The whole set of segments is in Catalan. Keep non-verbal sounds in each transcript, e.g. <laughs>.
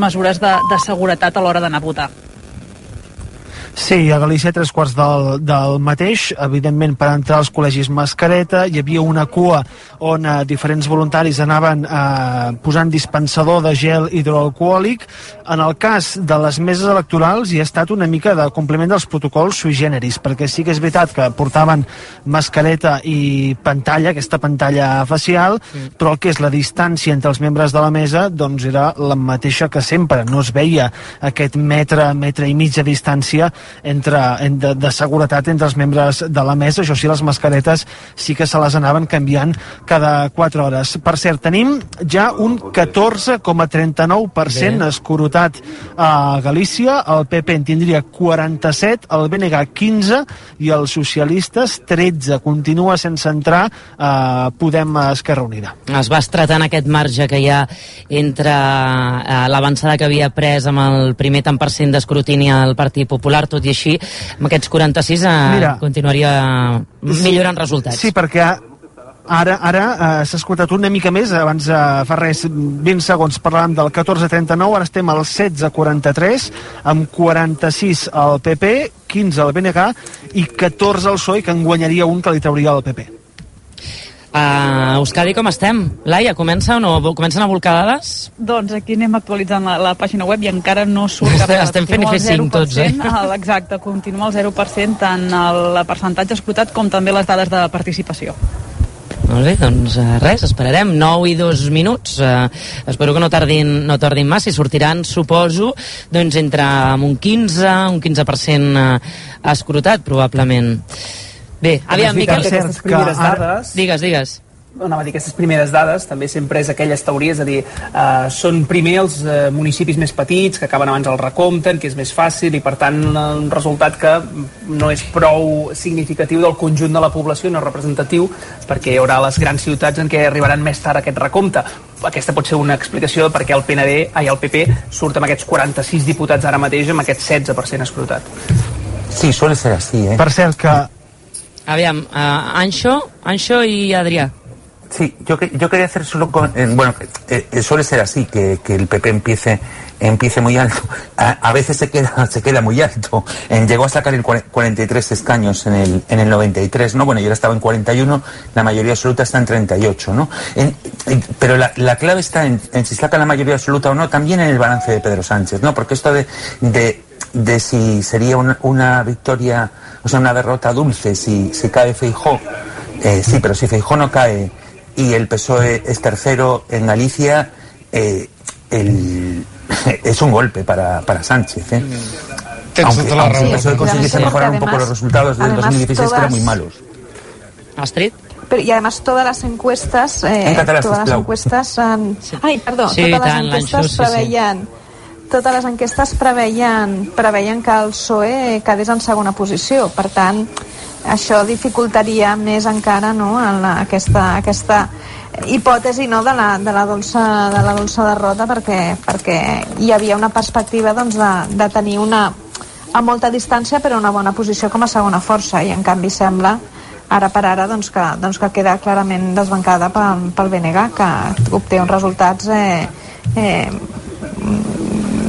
mesures de, de seguretat a l'hora d'anar a votar. Sí, a Galícia tres quarts del, del mateix, evidentment per entrar als col·legis mascareta, hi havia una cua on eh, diferents voluntaris anaven eh, posant dispensador de gel hidroalcohòlic. En el cas de les meses electorals hi ha estat una mica de compliment dels protocols sui generis, perquè sí que és veritat que portaven mascareta i pantalla, aquesta pantalla facial, mm. però el que és la distància entre els membres de la mesa doncs era la mateixa que sempre, no es veia aquest metre, metre i mig de distància entre, de, de seguretat entre els membres de la mesa. Això sí, les mascaretes sí que se les anaven canviant cada 4 hores. Per cert, tenim ja un 14,39% escorotat a Galícia. El PP en tindria 47, el BNG 15 i els socialistes 13. Continua sense entrar eh, Podem Esquerra Unida. Es va estratant aquest marge que hi ha entre eh, l'avançada que havia pres amb el primer tant per cent d'escrutini al Partit Popular, tot i així, amb aquests 46 eh, Mira, continuaria millorant resultats. Sí, perquè ara, ara eh, s'ha escoltat una mica més, abans eh, fa res, 20 segons parlàvem del 14-39, ara estem al 16-43, amb 46 al PP, 15 al BNG i 14 al PSOE, que en guanyaria un que li trauria al PP. A uh, Euskadi com estem? Laia, comença o no? Comencen a volcar dades? Doncs aquí anem actualitzant la, la pàgina web i encara no surt cap Estem fent i fer 5 tots, eh? Exacte, continua el 0% tant el percentatge escrutat com també les dades de participació. Molt bé, doncs uh, res, esperarem 9 i 2 minuts uh, espero que no tardin, no tardin massa i sortiran, suposo, doncs entre un 15 un 15% uh, escrutat probablement Bé, aviam, Miquel... Aquestes primeres que... dades... Digues, digues anava a dir, aquestes primeres dades també sempre és aquelles teories, és a dir, eh, són primer els eh, municipis més petits que acaben abans el recompte, que és més fàcil i per tant un resultat que no és prou significatiu del conjunt de la població, no representatiu perquè hi haurà les grans ciutats en què arribaran més tard aquest recompte. Aquesta pot ser una explicació de per què el PND, ai, el PP surt amb aquests 46 diputats ara mateix amb aquest 16% escrutat. Sí, suele ser así, eh? Per cert, que Aviam, uh, Anxo, Anxo y Adrià. Sí, yo, yo quería hacer solo con, eh, bueno, eh, eh, suele ser así que, que, el PP empiece empiece muy alto. A, a, veces se queda <laughs> se queda muy alto. En, llegó a sacar el 43 escaños en el en el 93, ¿no? Bueno, yo estaba en 41, la mayoría absoluta está en 38, ¿no? En, en, pero la, la, clave está en, si saca la mayoría absoluta o no, también en el balance de Pedro Sánchez, ¿no? Porque esto de, de, de si sería una, una victoria o sea, una derrota dulce si, si cae Feijó. Eh, sí, pero si Feijó no cae y el PSOE es tercero en Galicia, eh, el, <laughs> es un golpe para, para Sánchez. ¿eh? Aunque, aunque el PSOE consiguiese mejorar un poco los resultados del 2016 todas... que eran muy malos. Astrid. Pero, y además todas las encuestas, eh, todas las encuestas, han... ay, perdón, sí, todas las encuestas sí, sí totes les enquestes preveien, preveien que el PSOE quedés en segona posició. Per tant, això dificultaria més encara no, en la, aquesta, aquesta hipòtesi no, de, la, de, la dolça, de la dolça derrota perquè, perquè hi havia una perspectiva doncs, de, de tenir una a molta distància però una bona posició com a segona força i en canvi sembla ara per ara doncs, que, doncs, que queda clarament desbancada pel, pel BNG que obté uns resultats eh, eh,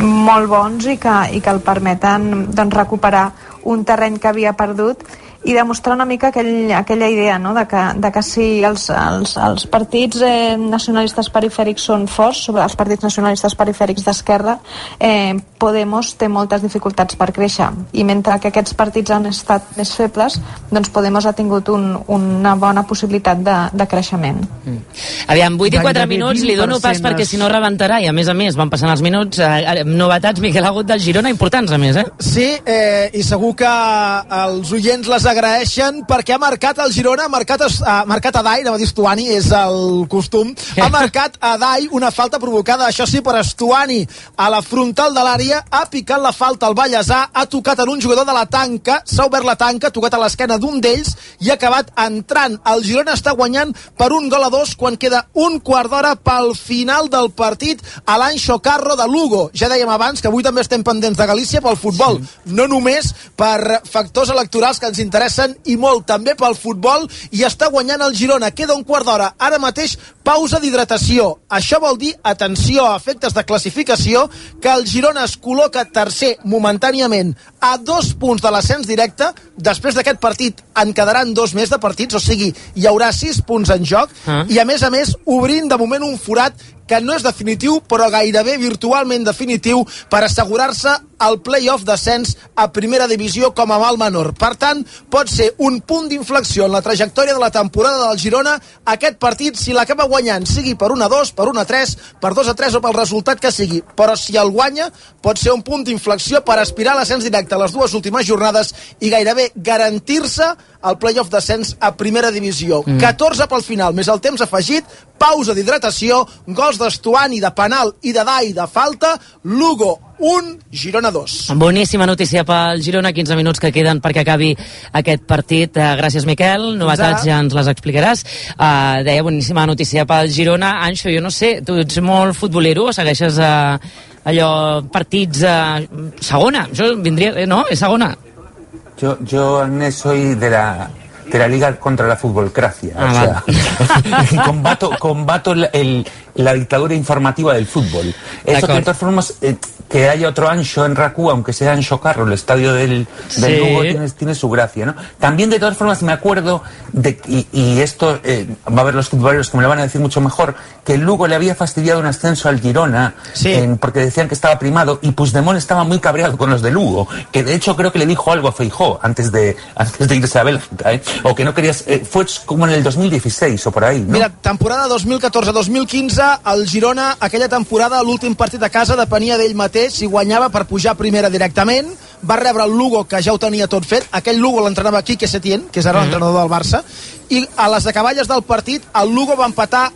molt bons i que, i que el permeten doncs, recuperar un terreny que havia perdut i demostrar una mica aquell, aquella idea no? de, que, de que si els, els, els partits eh, nacionalistes perifèrics són forts, sobre els partits nacionalistes perifèrics d'esquerra, eh, Podemos té moltes dificultats per créixer i mentre que aquests partits han estat més febles, doncs Podemos ha tingut un, una bona possibilitat de, de creixement. Mm. Aviam, 8 i 4 minuts, li dono pas perquè si no rebentarà i a més a més van passant els minuts, eh, novetats, Miquel Agut del Girona, importants a més, eh? Sí, eh, i segur que els oients les agraeixen perquè ha marcat el Girona, ha marcat, ha marcat a Dai, anava a dir Estuani, és el costum, ha marcat a Dai una falta provocada, això sí, per Estuani a la frontal de l'àrea, ha picat la falta al Vallèsà, ha tocat en un jugador de la tanca, s'ha obert la tanca, ha tocat a l'esquena d'un d'ells i ha acabat entrant. El Girona està guanyant per un gol a dos quan queda un quart d'hora pel final del partit a l'Anxo Carro de Lugo. Ja dèiem abans que avui també estem pendents de Galícia pel futbol, sí. no només per factors electorals que ens interessen interessen i molt també pel futbol i està guanyant el Girona. Queda un quart d'hora. Ara mateix pausa d'hidratació. Això vol dir, atenció a efectes de classificació, que el Girona es col·loca tercer momentàniament a dos punts de l'ascens directe. Després d'aquest partit en quedaran dos més de partits, o sigui, hi haurà sis punts en joc Ah. i a més a més obrint de moment un forat que no és definitiu però gairebé virtualment definitiu per assegurar-se el play-off d'ascens a primera divisió com a mal menor. Per tant, pot ser un punt d'inflexió en la trajectòria de la temporada del Girona aquest partit si l'acaba guanyant, sigui per 1 a 2, per 1 a 3, per 2 a 3 o pel resultat que sigui. Però si el guanya, pot ser un punt d'inflexió per aspirar a l'ascens directe a les dues últimes jornades i gairebé garantir-se el play-off d'ascens a primera divisió. Mm. 14 pel final, més el temps afegit, pausa d'hidratació, gols d'Estuani, de penal i de Dai de falta, Lugo 1, Girona 2. Boníssima notícia pel Girona, 15 minuts que queden perquè acabi aquest partit. Uh, gràcies, Miquel. Novetats ja ens les explicaràs. Uh, deia, boníssima notícia pel Girona. Anxo, jo no sé, tu ets molt futbolero o segueixes uh, allò, partits uh, segona? Això vindria... eh, No? És segona? Yo, yo Ernest, soy de la, de la Liga contra la Futbolcracia. Ah, o sea, <laughs> combato, combato el- el- la dictadura informativa del fútbol. Eso que de todas formas, eh, que haya otro Ancho en Racú, aunque sea Ancho Carro, el estadio del, del Sí. Lugo, tiene, tiene su gracia, ¿no? También de todas formas me acuerdo de, y, y esto eh, va a haber los futboleros que me lo van a decir mucho mejor, que el Lugo le había fastidiado un ascenso al Girona, Sí. en- porque decían que estaba primado, y Puigdemont estaba muy cabreado con los de Lugo, que de hecho creo que le dijo algo a Feijó antes de, antes de irse a Bélgica, ¿eh? o que no querías, eh, fue como en el 2016 o por ahí, ¿no? Mira, temporada 2014-2015, el Girona, aquella temporada, l'últim partit a casa depenia d'ell mateix, si guanyava per pujar primera directament, va rebre el Lugo, que ja ho tenia tot fet, aquell Lugo l'entrenava Quique Setién, que és ara l'entrenador del Barça, i a les acaballes del partit, el Lugo va empatar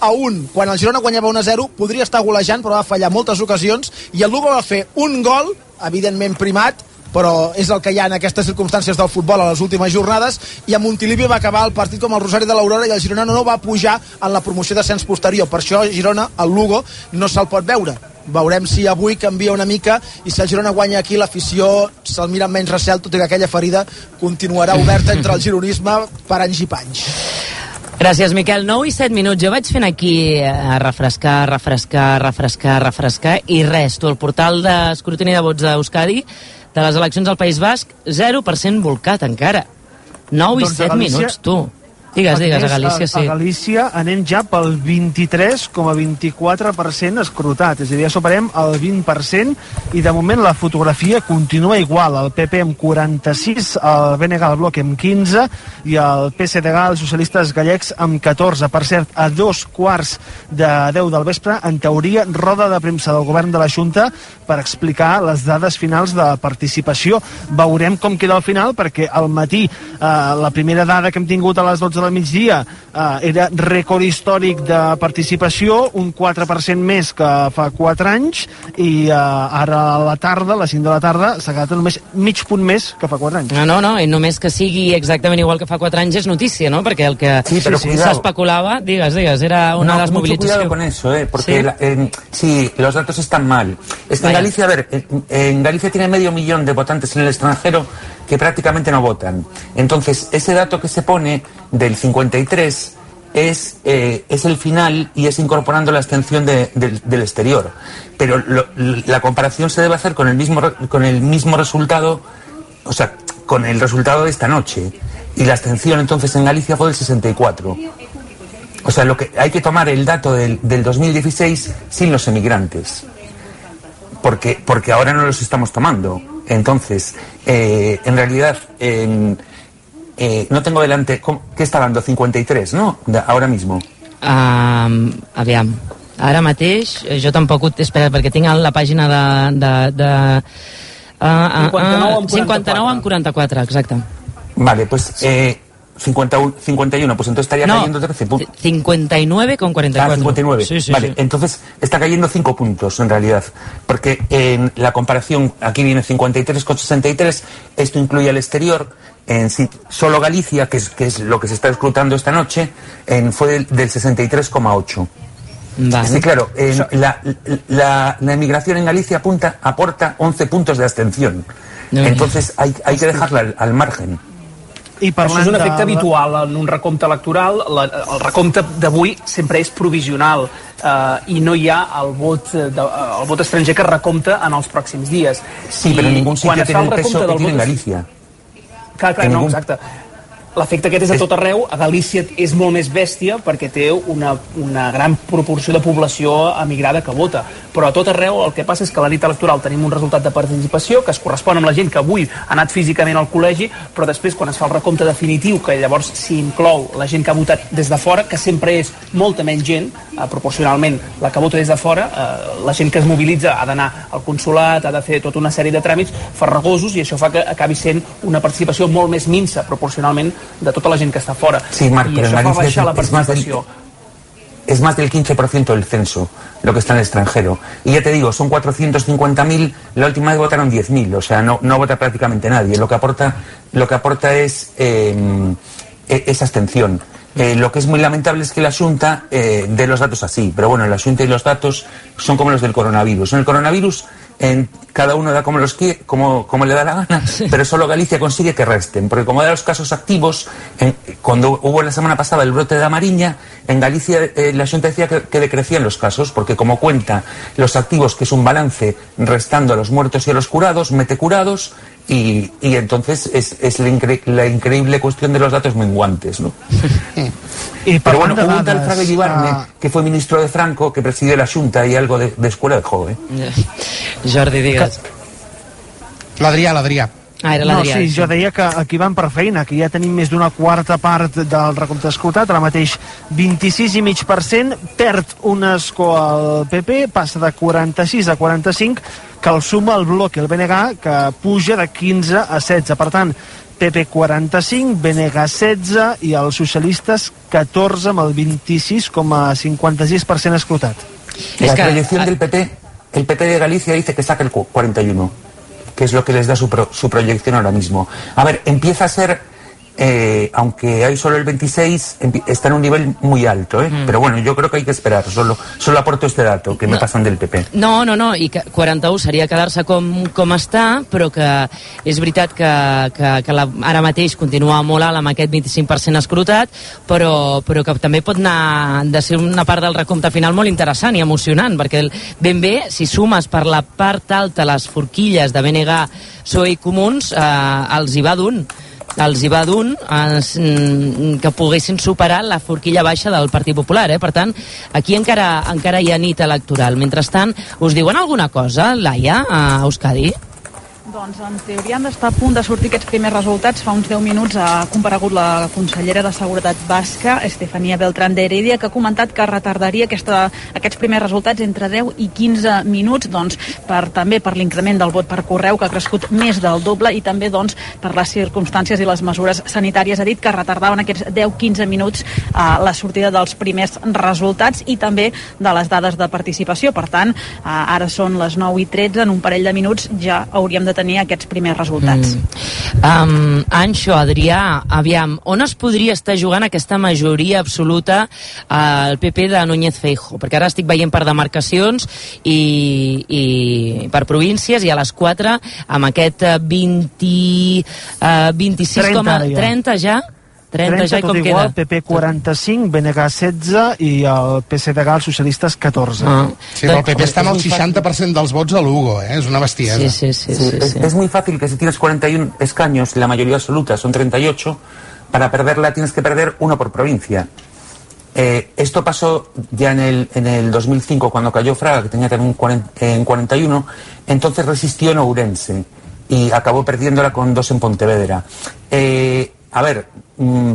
a un, quan el Girona guanyava 1 a 0, podria estar golejant, però va fallar moltes ocasions, i el Lugo va fer un gol, evidentment primat, però és el que hi ha en aquestes circumstàncies del futbol a les últimes jornades i a Montilivi va acabar el partit com el Rosari de l'Aurora i el Girona no va pujar en la promoció d'ascens posterior per això Girona, el Lugo, no se'l pot veure veurem si avui canvia una mica i si el Girona guanya aquí l'afició se'l mira amb menys recel, tot i que aquella ferida continuarà oberta entre el gironisme per anys i panys Gràcies, Miquel. 9 i 7 minuts. Jo vaig fent aquí eh, a refrescar, refrescar, refrescar, refrescar, i res, tu, el portal d'escrutini de vots d'Euskadi de les eleccions al País Basc, 0% volcat encara. 9 i Doncs a 7 Galícia- minuts, tu. Digues, digues, a Galícia, sí. A Galícia anem ja pel 23,24% escrutat, és a dir, ja superem el 20% i de moment la fotografia continua igual, el PP amb 46, el BNG al bloc amb 15 i el PSDG, els socialistes gallecs amb 14. Per cert, a dos quarts de 10 del vespre, en teoria, roda de premsa del govern de la Junta per explicar les dades finals de participació. Veurem com queda al final, perquè al matí eh, la primera dada que hem tingut a les 12 del migdia eh, era rècord històric de participació, un 4% més que fa 4 anys, i eh, ara a la tarda, a les 5 de la tarda, s'ha quedat només mig punt més que fa 4 anys. No, no, no, i només que sigui exactament igual que fa 4 anys és notícia, no? Perquè el que Sí, s'especulava, digues, digues, era una No, mucho desmobilització. cuidado con eso, ¿eh? porque Sí. la- en- sí, los datos están mal. Es que en. Galicia, a ver, en, en Galicia tiene medio millón de votantes en el extranjero que prácticamente no votan. Entonces, ese dato que se pone del 53 es, eh, es el final y es incorporando la abstención de- del- exterior. Pero lo- la comparación se debe hacer con el mismo, con el mismo resultado, o sea, con el resultado de esta noche. Y la abstención entonces en Galicia fue del 64. O sea, lo que hay que tomar el dato del, del 2016 sin los emigrantes. Porque, porque ahora no los estamos tomando. Entonces, eh, en realidad, eh, no tengo delante. ¿cómo- ¿Qué está dando? 53, ¿no? De- ahora mismo. Um, aviam, ara mateix, eh, jo tampoc ho... Espera, perquè tinc la pàgina de... de, de uh, uh, 59 amb 59 amb 44, exacte. Vale, pues eh, 51, 51, pues entonces estaría No, cayendo 13 puntos. 59 con 44. Ah, 59. Sí, sí, vale, sí. entonces está cayendo 5 puntos en realidad. Porque en la comparación, aquí viene 53 con 63, esto incluye al exterior. En sí- solo Galicia, que es, que es lo que se está escrutando esta noche, en, fue del, del 63,8. Vale. Sí, claro, en la, la, la emigración en Galicia apunta, aporta 11 puntos de abstención. Entonces hay, hay que dejarla al, al margen. I Això és un efecte de... habitual en un recompte electoral. La, el recompte d'avui sempre és provisional eh, i no hi ha el vot, de, el vot estranger que recompta en els pròxims dies. Sí, pero en ningún quan sitio es fa tiene el peso que tiene en vot- Galicia. Clar, clar, no, ningún- exacte. L'efecte aquest és a tot arreu. A Galícia és molt més bèstia perquè té una, una gran proporció de població emigrada que vota. Però a tot arreu el que passa és que a la nit electoral tenim un resultat de participació que es correspon amb la gent que avui ha anat físicament al col·legi, però després quan es fa el recompte definitiu, que llavors s'hi inclou la gent que ha votat des de fora, que sempre és molta menys gent, eh, proporcionalment la que vota des de fora, eh, la gent que es mobilitza ha d'anar al consulat, ha de fer tota una sèrie de tràmits farragosos i això fa que acabi sent una participació molt més minsa proporcionalment de tota la gent que està fora. Sí, Marc, I això fa baixar la participació. es más del 15% del censo lo que está en el extranjero. Y ya te digo, son 450.000, la última vez votaron 10.000, o sea, no, no vota prácticamente nadie. Lo que aporta, lo que aporta es eh, e- esa abstención. Eh, lo que es muy lamentable es que la Junta eh, dé los datos así, pero bueno, la Junta y los datos son como los del coronavirus. En el coronavirus en, cada uno da como, los quiere, como, como le da la gana, pero solo Galicia consigue que resten, porque como da los casos activos, en- cuando hubo la semana pasada el brote de Amariña, en Galicia eh, la Junta decía que, que decrecían los casos, porque como cuenta los activos, que es un balance restando a los muertos y a los curados, mete curados, y, y entonces es, es la, incre- la increíble cuestión de los datos menguantes, ¿no? I Pero bueno, hubo un tal Fraga Ibarne, ah, que fue ministro de Franco, que presidió la Junta y algo de, de escuela de joven. <laughs> Jordi, digues. L'Adrià, l'Adrià. Ah, era No, sí, jo deia que aquí van per feina, que ja tenim més d'una quarta part del recompte escoltat, ara mateix 26,5%, perd un escó al PP, passa de 46 a 45, que el suma el bloc i el BNG, que puja de 15 a 16. Per tant, PP 45, BNG 16 i els socialistes 14 amb el 26,56% escrutat. La Es que- proyección ah- del PP, el PP de Galicia dice que saca el cu- 41, que es lo que les da su, pro- su proyección ahora mismo. A ver, empieza a ser, eh, aunque hay solo el 26, empi- está en un nivel muy alto, ¿eh? pero bueno, yo creo que hay que esperar, solo, solo aporto este dato que me No. pasan del PP. No, no, no, i que 41 seria quedar-se com, com està, però que és veritat que, que, que la, ara mateix continua molt alt amb aquest 25% escrutat, però, però que també pot anar de ser una part del recompte final molt interessant i emocionant, perquè el, ben bé, si sumes per la part alta les forquilles de BNG, PSOE i Comuns, eh, els hi va d'un els hi va d'un eh, que poguessin superar la forquilla baixa del Partit Popular. Eh? Per tant, aquí encara, encara hi ha nit electoral. Mentrestant, us diuen alguna cosa, Laia, a Euskadi? Doncs en teoria han d'estar a punt de sortir aquests primers resultats. Fa uns 10 minuts ha comparegut la consellera de Seguretat Basca, Estefania Beltrán de Heredia, que ha comentat que retardaria aquesta, aquests primers resultats entre 10 i 15 minuts, doncs, per, també per l'increment del vot per correu, que ha crescut més del doble, i també doncs, per les circumstàncies i les mesures sanitàries. Ha dit que retardaven aquests 10-15 minuts a la sortida dels primers resultats i també de les dades de participació. Per tant, eh, ara són les 9 i 13, en un parell de minuts ja hauríem de tenir aquests primers resultats. Mm. Um, Anxo, Adrià, aviam, on es podria estar jugant aquesta majoria absoluta al PP de Núñez Feijo? Perquè ara estic veient per demarcacions i, i per províncies i a les 4 amb aquest eh, 20, uh, 26, 30 com a, ara ja. 30 ja? 30, 30 ja tot com igual, queda? PP 45, BNG 16 i el PSDG, els socialistes 14. Ah. Sí, però el PP està amb el 60% dels vots a Lugo, eh? És una bestiesa. Sí, sí, sí. Sí, sí, es, sí. es muy fácil que si tienes 41 escaños, la mayoría absoluta son 38, para perderla tienes que perder uno por provincia. Eh, esto pasó ya en el, en el 2005 cuando cayó Fraga, que tenía también 40 en 41, entonces resistió en Ourense y acabó perdiéndola con dos en Pontevedra. Eh, a ver, mm,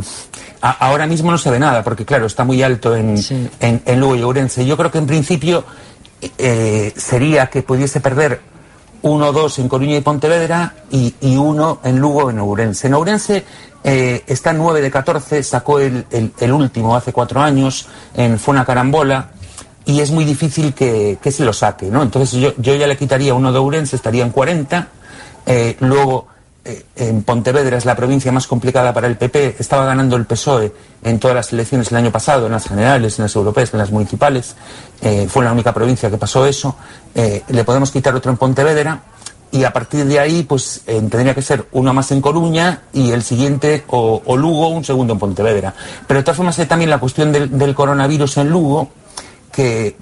a- ahora mismo no se ve nada, porque claro, está muy alto en, Sí. en, en Lugo y Ourense. Yo creo que en principio eh, sería que pudiese perder uno o dos en Coruña y Pontevedra y, y uno en Lugo en Ourense. En Ourense eh, está en 9 de 14, sacó el, el- el último hace cuatro años, en, fue una carambola y es muy difícil que, que se lo saque, ¿no? Entonces yo, yo ya le quitaría uno de Ourense, estaría en 40, eh, luego en Pontevedra es la provincia más complicada para el PP, estaba ganando el PSOE en todas las elecciones el año pasado, en las generales, en las europeas, en las municipales, eh, fue la única provincia que pasó eso, eh, le podemos quitar otro en Pontevedra y a partir de ahí pues eh, tendría que ser uno más en Coruña y el siguiente o, Lugo, un segundo en Pontevedra. Pero de todas formas hay también la cuestión del, coronavirus en Lugo que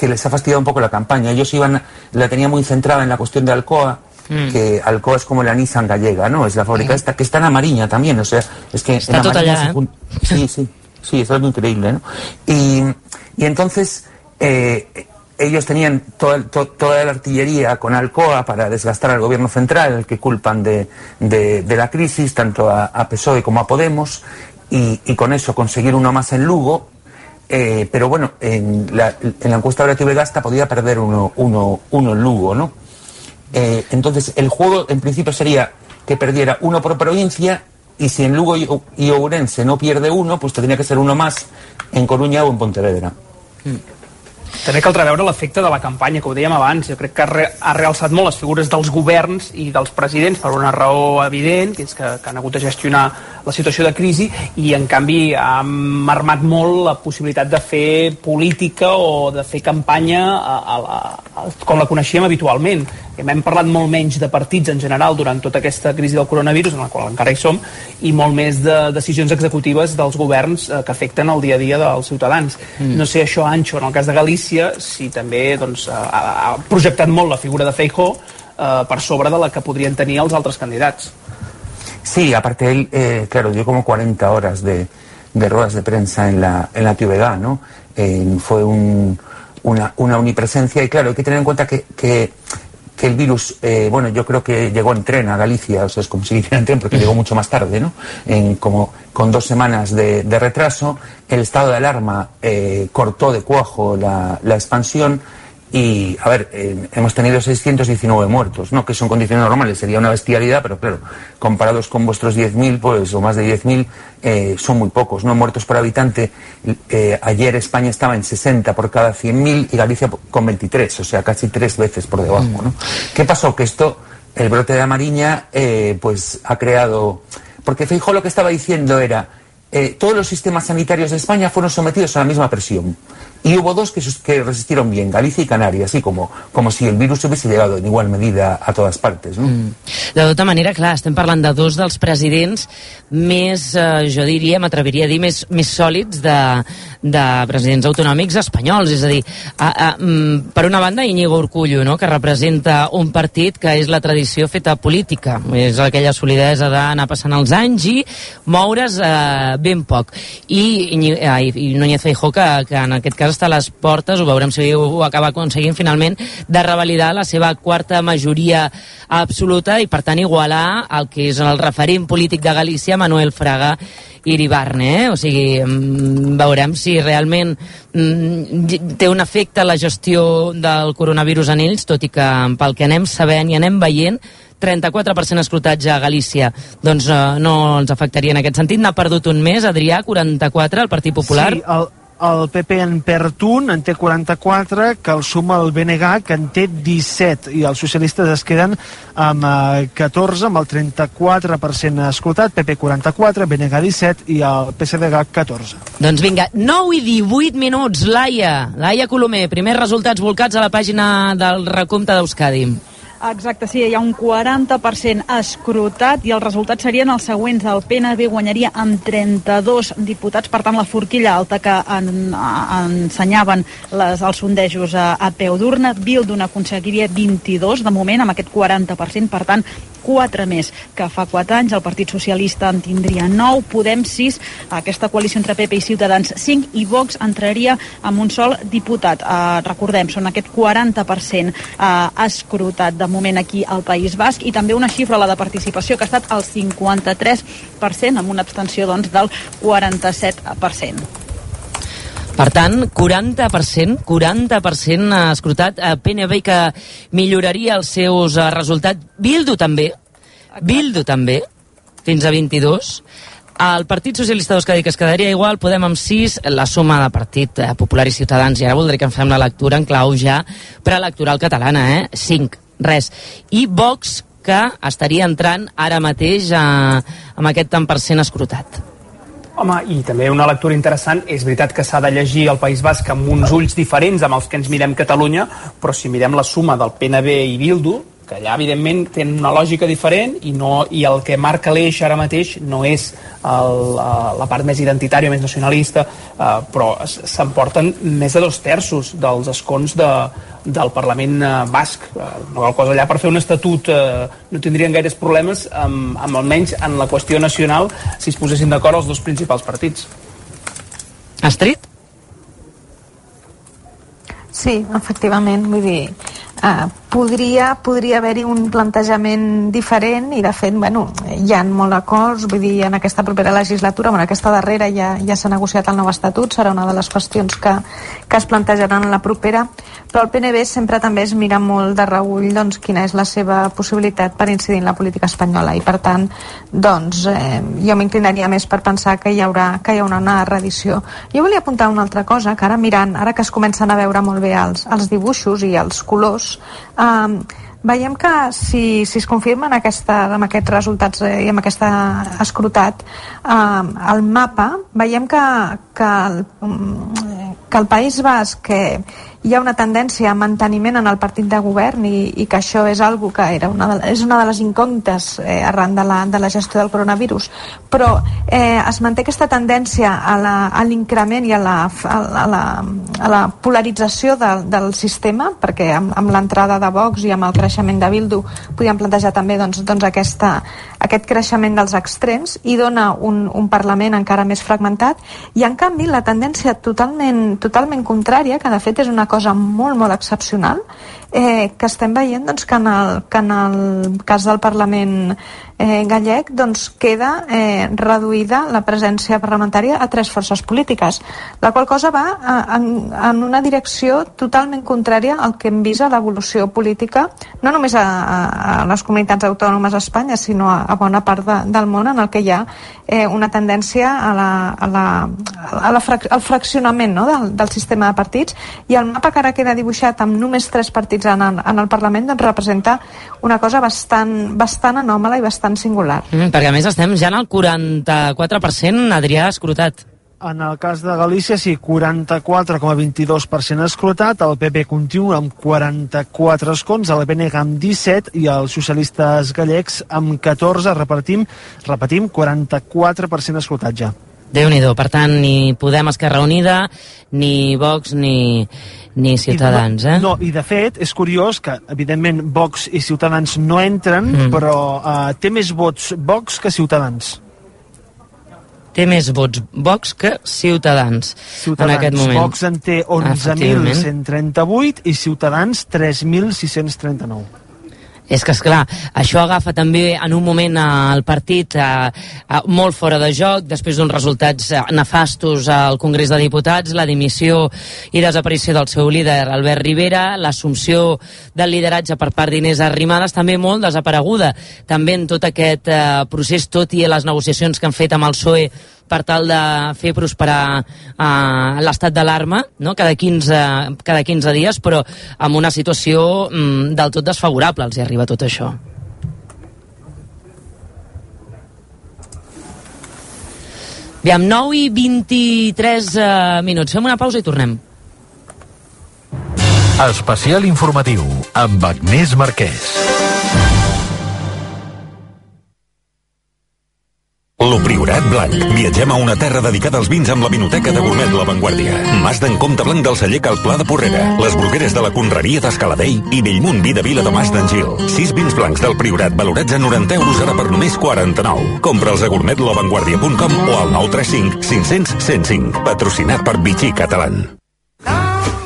les ha fastidiado un poco la campaña. Ellos iban, la tenía muy centrada en la cuestión de Alcoa, Mm. que Alcoa es como la Nissan gallega, ¿no? Es la fábrica esta, que está en Amariña también, o sea, es que Está en tot Amariña allá, se ¿eh? Sí, sí, sí, es algo increíble, ¿no? Y, y entonces eh, ellos tenían toda, to- toda la artillería con Alcoa para desgastar al gobierno central, que culpan de, de- de la crisis, tanto a, a PSOE como a Podemos, y, y con eso conseguir uno más en Lugo, eh, pero bueno, en la, en la encuesta de Gasta podía perder uno, uno, uno en Lugo, ¿no? Eh, entonces, el juego en principio sería que perdiera uno por provincia y si en Lugo y, Ourense no pierde uno, pues tendría que ser uno más en Coruña o en Pontevedra. També caldrà veure l'efecte de la campanya, que ho dèiem abans. Jo crec que ha, re ha realçat molt les figures dels governs i dels presidents per una raó evident, que és que, que han hagut de gestionar la situació de crisi, i en canvi ha marmat molt la possibilitat de fer política o de fer campanya a, a la, a, com la coneixíem habitualment. Hem parlat molt menys de partits en general durant tota aquesta crisi del coronavirus, en la qual encara hi som, i molt més de decisions executives dels governs eh, que afecten el dia a dia dels ciutadans. Mm. No sé això, Anxo, en el cas de Galícia, si també doncs, ha, ha projectat molt la figura de Feijó eh, per sobre de la que podrien tenir els altres candidats. Sí, aparte él, eh, claro, dio como 40 horas de, de ruedas de prensa en la, en la TVG, ¿no? Eh, fue un- una, una omnipresencia y claro, hay que tener en cuenta que, que, que el virus, eh, bueno, yo creo que llegó en tren a Galicia, o sea, es como si <laughs> viniera en tren porque llegó mucho más tarde, ¿no? En, como con dos semanas de, de retraso, el estado de alarma eh, cortó de cuajo la, la expansión y, a ver, hemos tenido 619 muertos, ¿no? Que son condiciones normales, sería una bestialidad, pero claro, comparados con vuestros 10.000, pues, o más de 10.000, eh, son muy pocos, ¿no? Muertos por habitante, eh, ayer España estaba en 60 por cada 100.000 y Galicia con 23, o sea, casi tres veces por debajo, ¿no? ¿Qué pasó? Que esto, el brote de Amariña, eh, pues, ha creado... Porque Feijóo lo que estaba diciendo era, eh, todos los sistemas sanitarios de España fueron sometidos a la misma presión. Y hubo dos que, que resistieron bien, Galicia y Canarias, así como, como si el virus hubiese llegado en igual medida a todas partes. ¿no? De tota manera, clar, estem parlant de dos dels presidents més, eh, jo diria, m'atreviria a dir, més, més sòlids de, de presidents autonòmics espanyols. És a dir, a, a, mm, per una banda, Íñigo Urcullo, no?, que representa un partit que és la tradició feta política. És aquella solidesa d'anar passant els anys i moure's eh, ben poc. I, i, i Núñez Feijó, que, que en aquest cas està a les portes, ho veurem si ho, acaba aconseguint finalment, de revalidar la seva quarta majoria absoluta i, per tant, igualar el que és el referent polític de Galícia, Manuel Fraga Iribarne, eh? o sigui, mm, veurem si realment mm, té un efecte la gestió del coronavirus en ells, tot i que pel que anem sabent i anem veient, 34% escrutatge a Galícia doncs eh, no ens afectaria en aquest sentit. N'ha perdut un més, Adrià, 44, el Partit Popular. Sí, el, el PP en perd un, en té 44, que el suma el BNG, que en té 17, i els socialistes es queden amb eh, 14, amb el 34% escrutat, PP 44, BNG 17 i el PSDG 14. Doncs vinga, 9 i 18 minuts, Laia. Laia Colomer, primers resultats volcats a la pàgina del recompte d'Euskadi. Exacte, sí, hi ha un 40% escrutat i els resultats serien els següents. El PNB guanyaria amb 32 diputats, per tant la forquilla alta que en, ensenyaven les, els sondejos a, a peu d'urna. Bildu n'aconseguiria 22 de moment amb aquest 40%, per tant 4 més que fa 4 anys. El Partit Socialista en tindria 9, Podem 6, aquesta coalició entre PP i Ciutadans 5 i Vox entraria amb un sol diputat. Uh, recordem, són aquest 40% uh, escrutat de moment aquí al País Basc i també una xifra, la de participació, que ha estat el 53% amb una abstenció doncs, del 47%. Per tant, 40%, 40% escrutat a PNB que milloraria els seus eh, resultats. Bildu també, Bildu també, fins a 22. El Partit Socialista d'Euskadi que es quedaria igual, Podem amb 6, la suma de Partit eh, Popular i Ciutadans, i ara voldré que en fem la lectura en clau ja preelectoral catalana, eh? 5, res. I Vox, que estaria entrant ara mateix eh, amb aquest tant per cent escrutat. Home, i també una lectura interessant, és veritat que s'ha de llegir el País Basc amb uns ulls diferents amb els que ens mirem Catalunya, però si mirem la suma del PNB i Bildu, que allà evidentment tenen una lògica diferent i, no, i el que marca l'eix ara mateix no és el, la part més identitària, més nacionalista, eh, però s'emporten més de dos terços dels escons de, del Parlament eh, basc. Eh, no cal cosa allà per fer un estatut eh, no tindrien gaires problemes amb, amb almenys en la qüestió nacional si es posessin d'acord els dos principals partits. Astrid? Sí, efectivament, vull dir, eh, podria, podria haver-hi un plantejament diferent i de fet, bueno, hi ha molt acords, vull dir, en aquesta propera legislatura, en aquesta darrera ja, ja s'ha negociat el nou estatut, serà una de les qüestions que, que es plantejaran en la propera, però el PNB sempre també es mira molt de reull doncs, quina és la seva possibilitat per incidir en la política espanyola i per tant, doncs, eh, jo m'inclinaria més per pensar que hi haurà, que hi haurà una reedició. Jo volia apuntar una altra cosa, que ara mirant, ara que es comencen a veure molt bé els, els dibuixos i els colors, Um, veiem que si, si es confirmen aquesta, amb aquests resultats eh, i amb aquesta escrutat eh, el mapa, veiem que, que, el, que el País Basc que hi ha una tendència a manteniment en el partit de govern i, i que això és algo que era una de, és una de les incògnites eh, arran de la, de la gestió del coronavirus. Però eh, es manté aquesta tendència a l'increment i a la, a la, a la polarització de, del sistema perquè amb, amb l'entrada de Vox i amb el creixement de Bildu podíem plantejar també doncs, doncs aquesta, aquest creixement dels extrems i dona un, un Parlament encara més fragmentat. I en canvi la tendència totalment, totalment contrària que de fet és una molt, molt excepcional eh, que estem veient doncs, que, en el, que en el cas del Parlament eh, gallec doncs, queda eh, reduïda la presència parlamentària a tres forces polítiques, la qual cosa va a, en, en una direcció totalment contrària al que hem vist a l'evolució política, no només a, a, a les comunitats autònomes a Espanya, sinó a, a bona part de, del món en el que hi ha eh, una tendència a la, a la, a la frac, al fraccionament no? del, del sistema de partits i el mapa que ara queda dibuixat amb només tres partits en el, en el Parlament doncs representa una cosa bastant, bastant anòmala i bastant singular. Mm, perquè a més estem ja en el 44%, Adrià, escrutat. En el cas de Galícia, sí, 44,22% escrutat, el PP continua amb 44 escons, el PNG amb 17 i els socialistes gallecs amb 14, repartim, repetim, 44% escrutat ja déu nhi Per tant, ni Podem Esquerra Unida, ni Vox, ni, ni Ciutadans, eh? No, i de fet, és curiós que, evidentment, Vox i Ciutadans no entren, mm. però uh, té més vots Vox que Ciutadans. Té més vots Vox que Ciutadans, Ciutadans. en aquest moment. Vox en té 11.138 i Ciutadans 3.639. És que, és clar, això agafa també en un moment eh, el partit eh, eh, molt fora de joc, després d'uns resultats eh, nefastos al Congrés de Diputats, la dimissió i desaparició del seu líder, Albert Rivera, l'assumpció del lideratge per part d'Inés Arrimadas, també molt desapareguda. També en tot aquest eh, procés, tot i les negociacions que han fet amb el PSOE per tal de fer prosperar uh, l'estat d'alarma no? cada, 15, cada 15 dies, però amb una situació um, del tot desfavorable els hi arriba tot això. Aviam, 9 i 23 uh, minuts. Fem una pausa i tornem. Especial informatiu amb Agnès Marquès. Lo Priorat Blanc. Viatgem a una terra dedicada als vins amb la vinoteca de Gourmet La Vanguardia. Mas d'en Comte Blanc del celler Cal Pla de Porrera. Les brugueres de la Conreria d'Escaladell i Bellmunt Vida Vila de Mas d'en Gil. Sis vins blancs del Priorat valorats a 90 euros ara per només 49. Compra'ls a gourmetlavanguardia.com o al 935 500 105. Patrocinat per Vichy Catalán.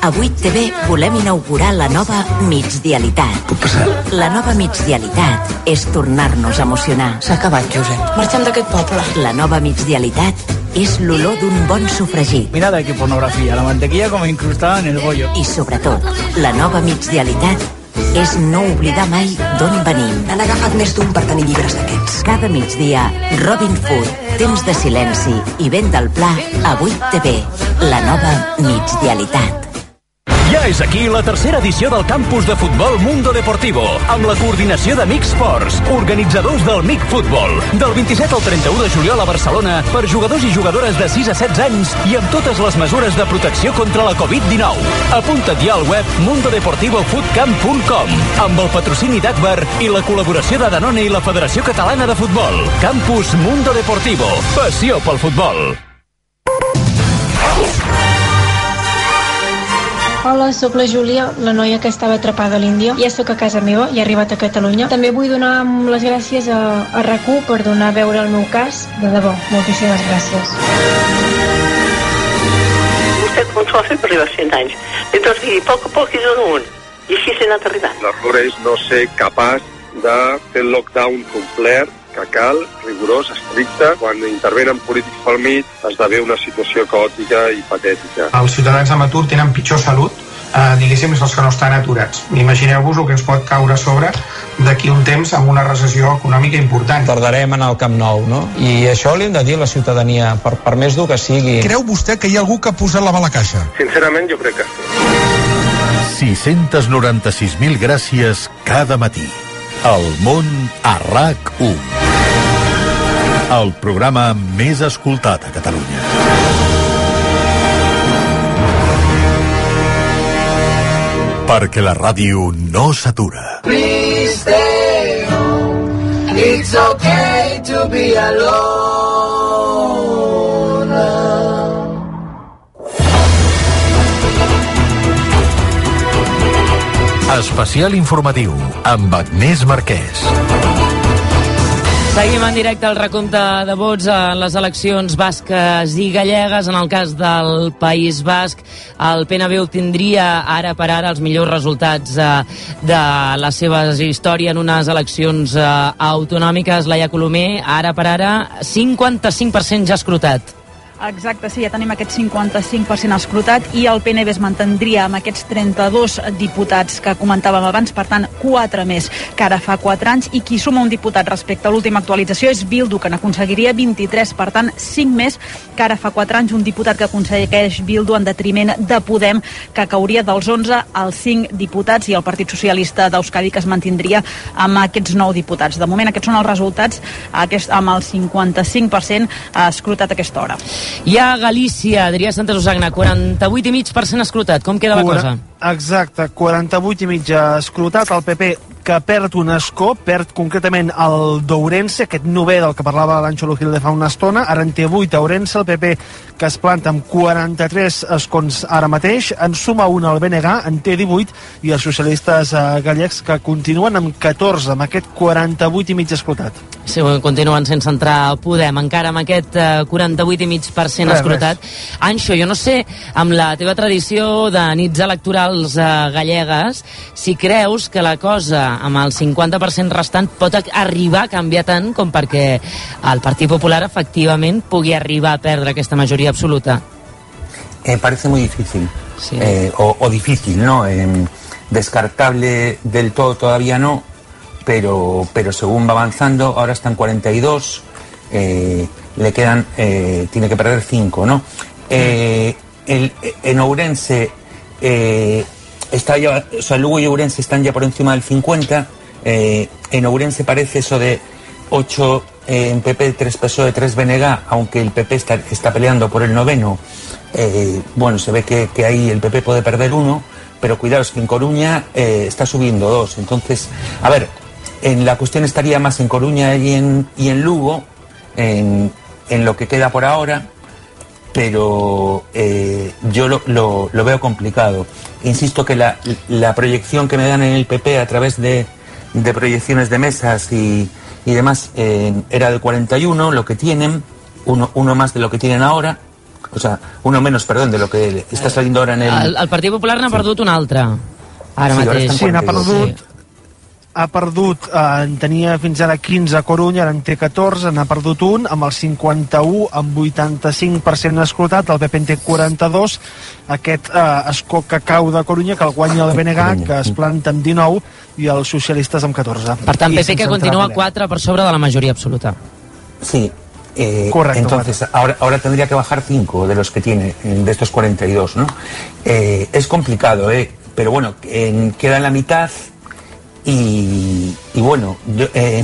A 8TV volem inaugurar la nova migdialitat. Puc passar? La nova migdialitat és tornar-nos a emocionar. S'ha acabat, Josep. Marxem d'aquest poble. La nova migdialitat és l'olor d'un bon sofregit. Mira de qué pornografía, la mantequilla como incrustada en el bollo. I sobretot, la nova migdialitat és no oblidar mai d'on venim. N'han agafat més d'un per tenir llibres d'aquests. Cada migdia, Robin Food, temps de silenci i vent del pla a 8TV. La nova migdialitat. Ja és aquí la tercera edició del campus de futbol Mundo Deportivo, amb la coordinació de MIC Sports, organitzadors del MIC Futbol. Del 27 al 31 de juliol a Barcelona, per jugadors i jugadores de 6 a 16 anys i amb totes les mesures de protecció contra la Covid-19. Apunta't ja al web mundodeportivofootcamp.com amb el patrocini d'Akbar i la col·laboració de Danone i la Federació Catalana de Futbol. Campus Mundo Deportivo. Passió pel futbol. Hola, sóc la Júlia, la noia que estava atrapada a l'Índia. Ja sóc a casa meva i he arribat a Catalunya. També vull donar les gràcies a, a rac per donar a veure el meu cas. De debò, moltíssimes gràcies. Vostè com s'ho ha fet per arribar a 100 anys? Miri, a poc a poc és un un. I així s'ha anat arribant. L'error és no ser capaç de fer el lockdown complet que cal, rigorós, estricte. Quan intervenen polítics pel mig, esdevé una situació caòtica i patètica. Els ciutadans amb atur tenen pitjor salut eh, diguéssim, és els que no estan aturats. Imagineu-vos el que ens pot caure a sobre d'aquí un temps amb una recessió econòmica important. Tardarem en el Camp Nou, no? I això li hem de dir a la ciutadania, per, per més dur que sigui. Creu vostè que hi ha algú que ha posat la mà a la caixa? Sincerament, jo crec que sí. 696.000 gràcies cada matí. El món a RAC1. El programa més escoltat a Catalunya. Perquè la ràdio no s'atura. Please stay home. It's okay to be alone. Especial informatiu amb Agnès Marquès. Seguim en directe el recompte de vots a les eleccions basques i gallegues. En el cas del País Basc, el PNB obtindria ara per ara els millors resultats eh, de la seva història en unes eleccions eh, autonòmiques. Laia Colomer, ara per ara, 55% ja escrutat. Exacte, sí, ja tenim aquest 55% escrutat i el PNB es mantindria amb aquests 32 diputats que comentàvem abans, per tant, 4 més que ara fa 4 anys i qui suma un diputat respecte a l'última actualització és Bildu, que n'aconseguiria 23, per tant, 5 més que ara fa 4 anys, un diputat que aconsegueix Bildu en detriment de Podem, que cauria dels 11 als 5 diputats i el Partit Socialista d'Euskadi que es mantindria amb aquests 9 diputats. De moment aquests són els resultats aquest, amb el 55% escrutat a aquesta hora. Hi ha Galícia, Adrià Santa Susagna, 48,5% escrutat. Com queda la cosa? Exacte, 48 i mig escrutat. El PP que perd un escó, perd concretament el d'Ourense, aquest nové del que parlava l'Anxolo Gil de fa una estona, ara en té 8 a Ourense, el PP que es planta amb 43 escons ara mateix, en suma un al BNG, en té 18, i els socialistes eh, gallecs que continuen amb 14, amb aquest 48 i mig escrutat. Sí, continuen sense entrar a Podem, encara amb aquest eh, 48,5% escrutat. Res. Anxo, jo no sé, amb la teva tradició de nits electorals eh, gallegues, si creus que la cosa amb el 50% restant pot arribar a canviar tant com perquè el Partit Popular efectivament pugui arribar a perdre aquesta majoria absoluta? Eh, parece muy difícil. Sí. Eh, o, o, difícil, ¿no? Eh, descartable del todo todavía no, pero, pero según va avanzando, ahora están 42, eh, le quedan, eh, tiene que perder 5, ¿no? Eh, el, en Ourense eh, está ya, o sea, Lugo y Ourense están ya por encima del 50. Eh, en Ourense parece eso de 8 eh, en PP, 3 PSOE, 3 BNG, aunque el PP está, está peleando por el noveno. Eh, bueno, se ve que, que, ahí el PP puede perder uno, pero cuidaos que en Coruña está subiendo dos. Entonces, a ver, en la cuestión estaría más en Coruña y en, y en Lugo, en, en lo que queda por ahora pero eh, yo lo, lo, lo, veo complicado. Insisto que la, la, proyección que me dan en el PP a través de, de proyecciones de mesas y, y demás eh, era del 41, lo que tienen, uno, uno más de lo que tienen ahora, o sea, uno menos, perdón, de lo que està saliendo ahora en el... El, el Partit Popular n'ha sí. perdut un altre, ara sí, mateix. Sí, n'ha perdut, sí ha perdut, eh, en tenia fins ara 15 a Corunya, ara en té 14, n'ha perdut un, amb el 51, amb 85% escrutat, el PP en té 42, aquest eh, escó que cau de Corunya, que el guanya el BNG, que es planta amb 19, i els socialistes amb 14. Per tant, PP que continua 4 per sobre de la majoria absoluta. Sí, Eh, Correcto, Entonces, ahora, ahora tendría que bajar 5 de los que tiene, eh, de estos 42, ¿no? Eh, es complicado, ¿eh? Pero bueno, en- queda en la mitad y, y bueno, yo, eh,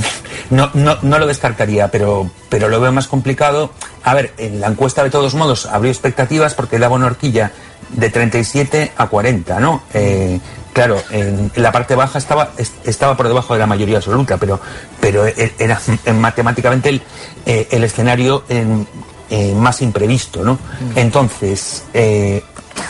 no, no, no lo descartaría, pero, pero lo veo más complicado. A ver, en la encuesta de todos modos abrió expectativas porque daba una horquilla de 37 a 40, ¿no? Eh, claro, en, la parte baja estaba, es- estaba por debajo de la mayoría absoluta, pero, pero e- era matemáticamente el, eh, el escenario en- eh, más imprevisto, ¿no? Entonces, eh,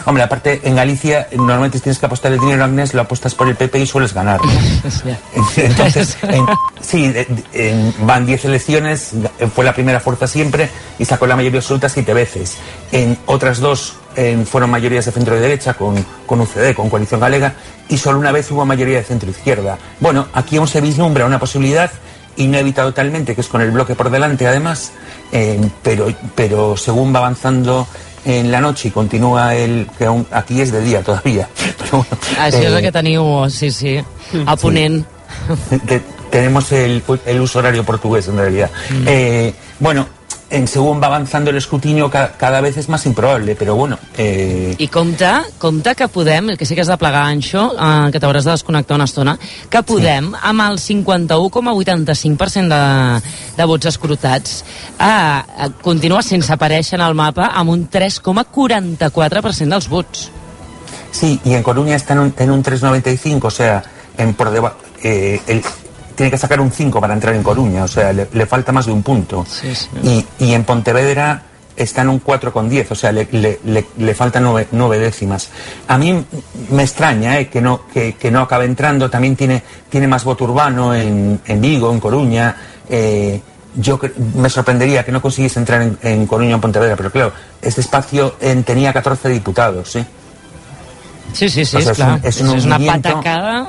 hombre, aparte en Galicia normalmente tienes que apostar el dinero, Agnes, lo apuestas por el PP y sueles ganar. <laughs> Entonces, <laughs> en- sí, de- de- en- van 10 elecciones, fue la primera fuerza siempre y sacó la mayoría absoluta siete veces. En otras dos eh, fueron mayorías de centro y derecha con, con UCD, con Coalición Galega, y solo una vez hubo mayoría de centro izquierda. Bueno, aquí aún se vislumbra una posibilidad inédita totalmente, que es con el bloque por delante además, eh, pero, pero según va avanzando en la noche y continúa el que aún, aquí es de día todavía. <laughs> Pero bueno, Això és eh, el que teniu, sí, sí, a Ponent. <laughs> te- tenemos el, el uso horario portugués en realidad. Eh, bueno, en según va avanzando el escrutinio ca- cada vez es más improbable, pero bueno. eh, I compte, compte que podem, el que sí que has de plegar, Anxo, eh, que t'hauràs de desconnectar una estona, que podem, amb el 51,85% de, de vots escrutats, eh, eh, continua sense aparèixer en el mapa amb un 3,44% dels vots. Sí, y en Coruña está en un, en un 3,95, o sea, en por deba- eh, el- tiene que sacar un 5 para entrar en Coruña, o sea, le, le falta más de un punto. Y, y en Pontevedra está en un 4,10, o sea, le, le, le, faltan nueve, nueve décimas. A mí me extraña eh, que, no, que, que no acabe entrando, también tiene, tiene más voto urbano en, en Vigo, en Coruña. eh, yo me sorprendería que no consiguiese entrar en, en Coruña o en Pontevedra, pero claro, este espacio en- tenía 14 diputados, ¿sí? Sí, sí, sí, O sea, es esclar. un- es un una patacada...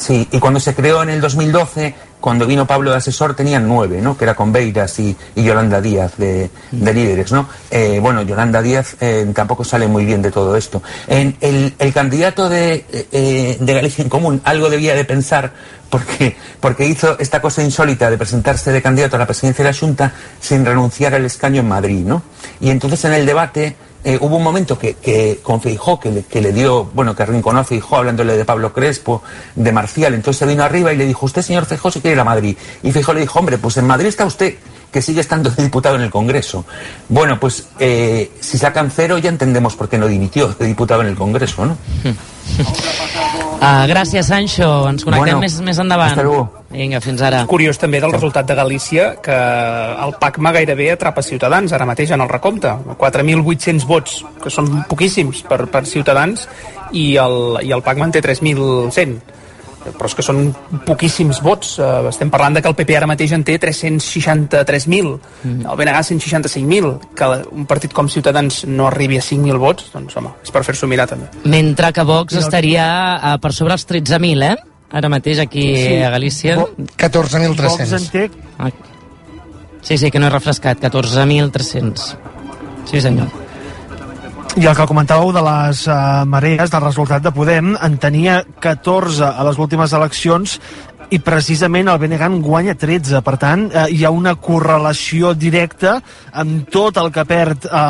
Sí, y cuando se creó en el 2012, cuando vino Pablo de asesor, tenían nueve, ¿no? Que era con Beiras y, y Yolanda Díaz de, de líderes, ¿no? Eh, bueno, Yolanda Díaz eh, tampoco sale muy bien de todo esto. En el, el candidato de, eh, de Galicia en Común algo debía de pensar porque, porque hizo esta cosa insólita de presentarse de candidato a la presidencia de la Junta sin renunciar al escaño en Madrid, ¿no? Y entonces en el debate eh, hubo un momento que, que con Feijó, que le, que le dio, bueno, que arrinconó a Feijó hablándole de Pablo Crespo, de Marcial, entonces se vino arriba y le dijo, usted señor Feijó se quiere ir a Madrid. Y Feijó le dijo, hombre, pues en Madrid está usted, que sigue estando de diputado en el Congreso. Bueno, pues eh, si sacan cero ya entendemos por qué no dimitió de diputado en el Congreso, ¿no? Uh, <laughs> gràcies, Sancho. Ens connectem Bueno, més, més endavant. hasta luego. Vinga, fins ara. Curiós també del resultat de Galícia que el PACMA gairebé atrapa Ciutadans ara mateix en el recompte. 4.800 vots, que són poquíssims per, per Ciutadans, i el, i el PACMA en té 3.100 però és que són poquíssims vots eh, estem parlant de que el PP ara mateix en té 363.000 Mm. el BNG 165.000 que un partit com Ciutadans no arribi a 5.000 vots doncs home, és per fer-s'ho mirar també Mentre que Vox estaria uh, per sobre els 13.000, eh? Ara mateix aquí Sí. a Galícia. Vo- 14.300. Vox en té Ah. Sí, sí, que no he refrescat. 14.300. Sí, senyor. I el que comentàveu de les uh, marees, del resultat de Podem, en tenia 14 a les últimes eleccions i precisament el BNG en guanya 13. Per tant, eh, hi ha una correlació directa amb tot el que perd eh,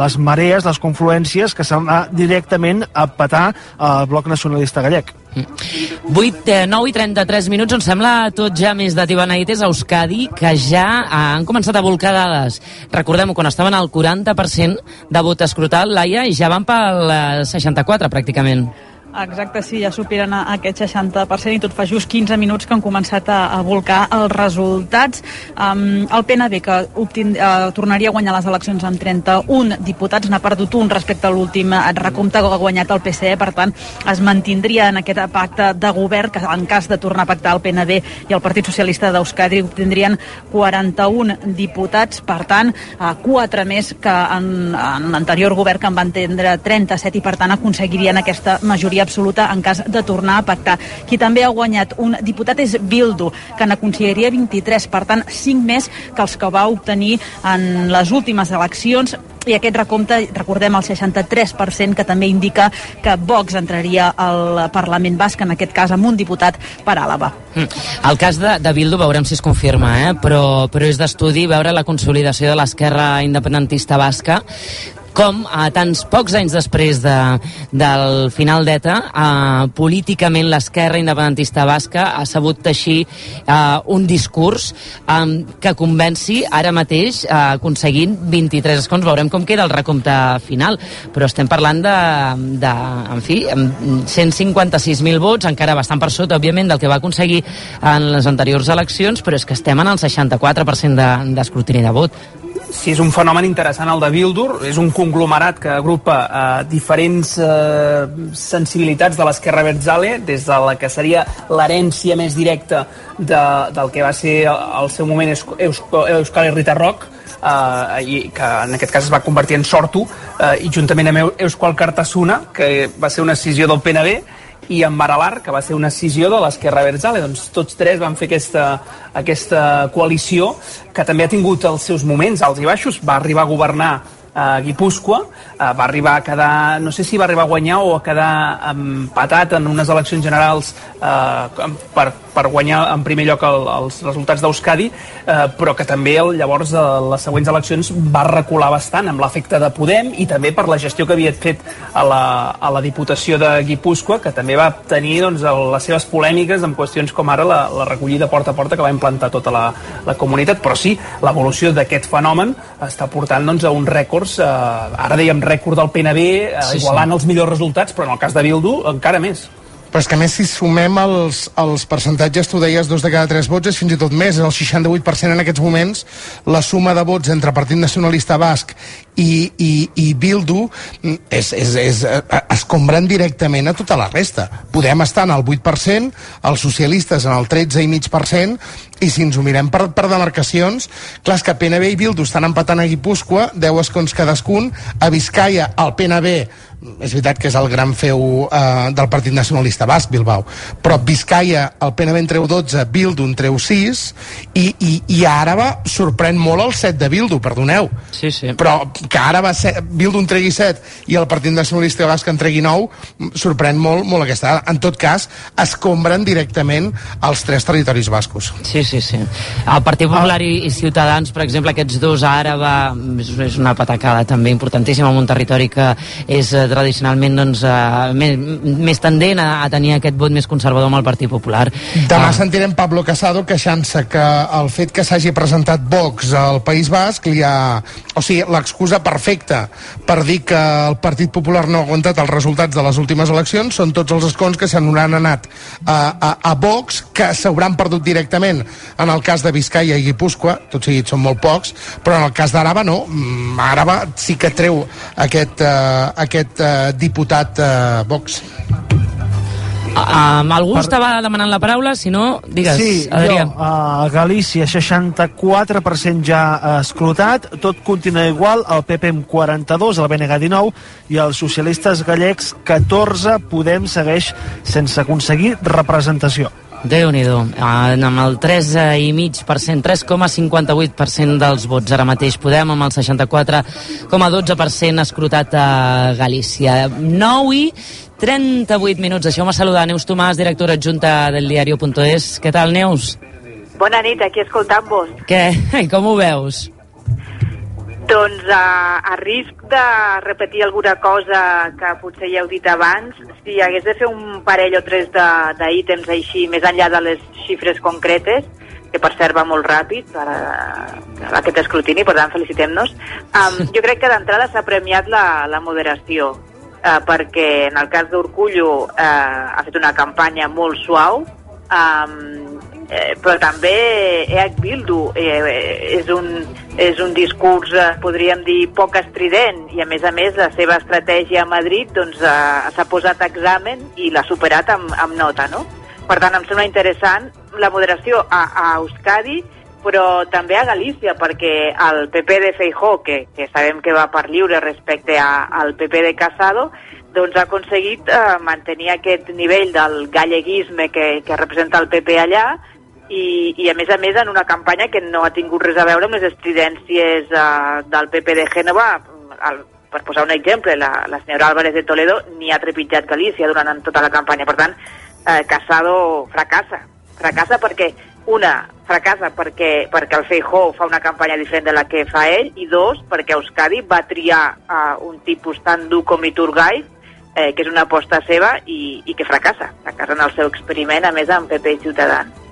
les marees, les confluències, que se'n va directament a petar el bloc nacionalista gallec. 8, eh, 9 i 33 minuts, em sembla tot ja més de Tibanaites a Euskadi, que ja eh, han començat a volcar dades. Recordem-ho, quan estaven al 40% de vot escrutat, Laia, i ja van pel eh, 64, pràcticament. Exacte, sí, ja superen aquest 60% i tot fa just 15 minuts que han començat a, a volcar els resultats. Um, el PNB, que obtin, uh, tornaria a guanyar les eleccions amb 31 diputats, n'ha perdut un respecte a l'últim eh, recompte que ha guanyat el PSC, per tant, es mantindria en aquest pacte de govern que en cas de tornar a pactar el PNB i el Partit Socialista d'Euskadi obtindrien 41 diputats, per tant, uh, 4 més que en, en l'anterior govern que en van tindre 37 i per tant aconseguirien aquesta majoria absoluta en cas de tornar a pactar. Qui també ha guanyat un diputat és Bildu, que n'aconseguiria 23, per tant 5 més que els que va obtenir en les últimes eleccions i aquest recompte, recordem el 63%, que també indica que Vox entraria al Parlament Basc, en aquest cas amb un diputat per Àlava. Mm. El cas de, de Bildu veurem si es confirma, eh? però, però és d'estudi veure la consolidació de l'esquerra independentista basca com a tants pocs anys després de, del final d'ETA, eh, políticament l'esquerra independentista basca ha sabut teixir eh, un discurs eh, que convenci ara mateix eh, aconseguint 23 escons. Veurem com queda el recompte final, però estem parlant de, de en fi, 156.000 vots, encara bastant per sota, òbviament, del que va aconseguir en les anteriors eleccions, però és que estem en el 64% d'escrutini de, de vot sí, és un fenomen interessant el de Bildur, és un conglomerat que agrupa eh, diferents eh, sensibilitats de l'esquerra Berzale, des de la que seria l'herència més directa de, del que va ser al seu moment Euskal Herrita Rock, eh, i que en aquest cas es va convertir en Sortu, eh, i juntament amb Euskal Cartasuna, que va ser una decisió del PNB, i en Maralar, que va ser una decisió de l'esquerra Berzale. Doncs tots tres van fer aquesta, aquesta coalició que també ha tingut els seus moments alts i baixos. Va arribar a governar a Guipúscoa, eh, va arribar a quedar, no sé si va arribar a guanyar o a quedar empatat en unes eleccions generals eh, per, per guanyar en primer lloc el, els resultats d'Euskadi, eh, però que també el, llavors a les següents eleccions va recular bastant amb l'efecte de Podem i també per la gestió que havia fet a la, a la Diputació de Guipúscoa, que també va tenir doncs, les seves polèmiques en qüestions com ara la, la recollida porta a porta que va implantar tota la, la comunitat, però sí, l'evolució d'aquest fenomen està portant doncs, a un rècord valors, eh, ara dèiem rècord del PNB, eh, sí, igualant sí. els millors resultats, però en el cas de Bildu encara més. Però és que més si sumem els, els percentatges, tu deies dos de cada tres vots, és fins i tot més, el 68% en aquests moments, la suma de vots entre Partit Nacionalista Basc i, i, i Bildu és, és, és, es compren directament a tota la resta. Podem estar en el 8%, els socialistes en el 13,5%, i si ens ho mirem per, per demarcacions, clar, que PNB i Bildu estan empatant a Guipúscoa, 10 escons cadascun, a Vizcaya el PNB és veritat que és el gran feu eh, del Partit Nacionalista Basc, Bilbao, però Vizcaya, el PNB en treu 12, Bildu en treu 6, i, i, i Àraba sorprèn molt el 7 de Bildu, perdoneu. Sí, sí. Però que Àraba, Bildu en tregui 7 i el Partit Nacionalista Basc en tregui 9, sorprèn molt, molt aquesta dada. En tot cas, escombren directament els tres territoris bascos. Sí, sí, sí. El Partit Popular i, i Ciutadans, per exemple, aquests dos Àraba, és, una patacada també importantíssima en un territori que és eh, tradicionalment doncs, uh, més, més tendent a, a tenir aquest vot més conservador amb el Partit Popular. Demà uh, sentirem Pablo Casado queixant-se que el fet que s'hagi presentat Vox al País Basc li ha... O sigui, l'excusa perfecta per dir que el Partit Popular no ha aguantat els resultats de les últimes eleccions són tots els escons que s'han anat a, a, a Vox, que s'hauran perdut directament en el cas de Vizcaya i Guipúscoa, tot seguit són molt pocs, però en el cas d'Araba no. Mm, Araba sí que treu aquest, uh, aquest eh, diputat eh, Vox. Um, algú per... estava demanant la paraula, si no, digues, sí, Adrià. Jo, a Galícia 64% ja escrutat, tot continua igual, el PP amb 42, el BNG 19 i els socialistes gallecs 14, Podem segueix sense aconseguir representació déu nhi amb el 3,5%, 3,58% dels vots ara mateix. Podem amb el 64,12% escrutat a Galícia. 9 i 38 minuts. Deixeu-me saludar Neus Tomàs, directora adjunta del diario.es. Què tal, Neus? Bona nit, aquí escoltant-vos. Què? Com ho veus? Doncs a, a risc de repetir alguna cosa que potser ja heu dit abans, si hagués de fer un parell o tres d'ítems així, més enllà de les xifres concretes, que per cert va molt ràpid per a, a aquest escrutini, per tant felicitem-nos, um, jo crec que d'entrada s'ha premiat la, la moderació, uh, perquè en el cas d'Orcullo uh, ha fet una campanya molt suau, um, eh, però també EH Bildu eh, és, un, és un discurs, eh, podríem dir, poc estrident i a més a més la seva estratègia a Madrid doncs, eh, s'ha posat a examen i l'ha superat amb, amb nota, no? Per tant, em sembla interessant la moderació a, a Euskadi, però també a Galícia, perquè el PP de Feijó, que, que sabem que va per lliure respecte a, al PP de Casado, doncs ha aconseguit eh, mantenir aquest nivell del galleguisme que, que representa el PP allà i, i a més a més en una campanya que no ha tingut res a veure amb les estridències uh, del PP de Gènova el, per posar un exemple, la, la senyora Álvarez de Toledo ni ha trepitjat Galícia durant tota la campanya. Per tant, eh, Casado fracassa. Fracassa perquè, una, fracassa perquè, perquè el Feijó fa una campanya diferent de la que fa ell, i dos, perquè Euskadi va triar eh, un tipus tan dur com Iturgaiz, eh, que és una aposta seva i, i que fracassa. Fracassa en el seu experiment, a més amb PP i Ciutadans.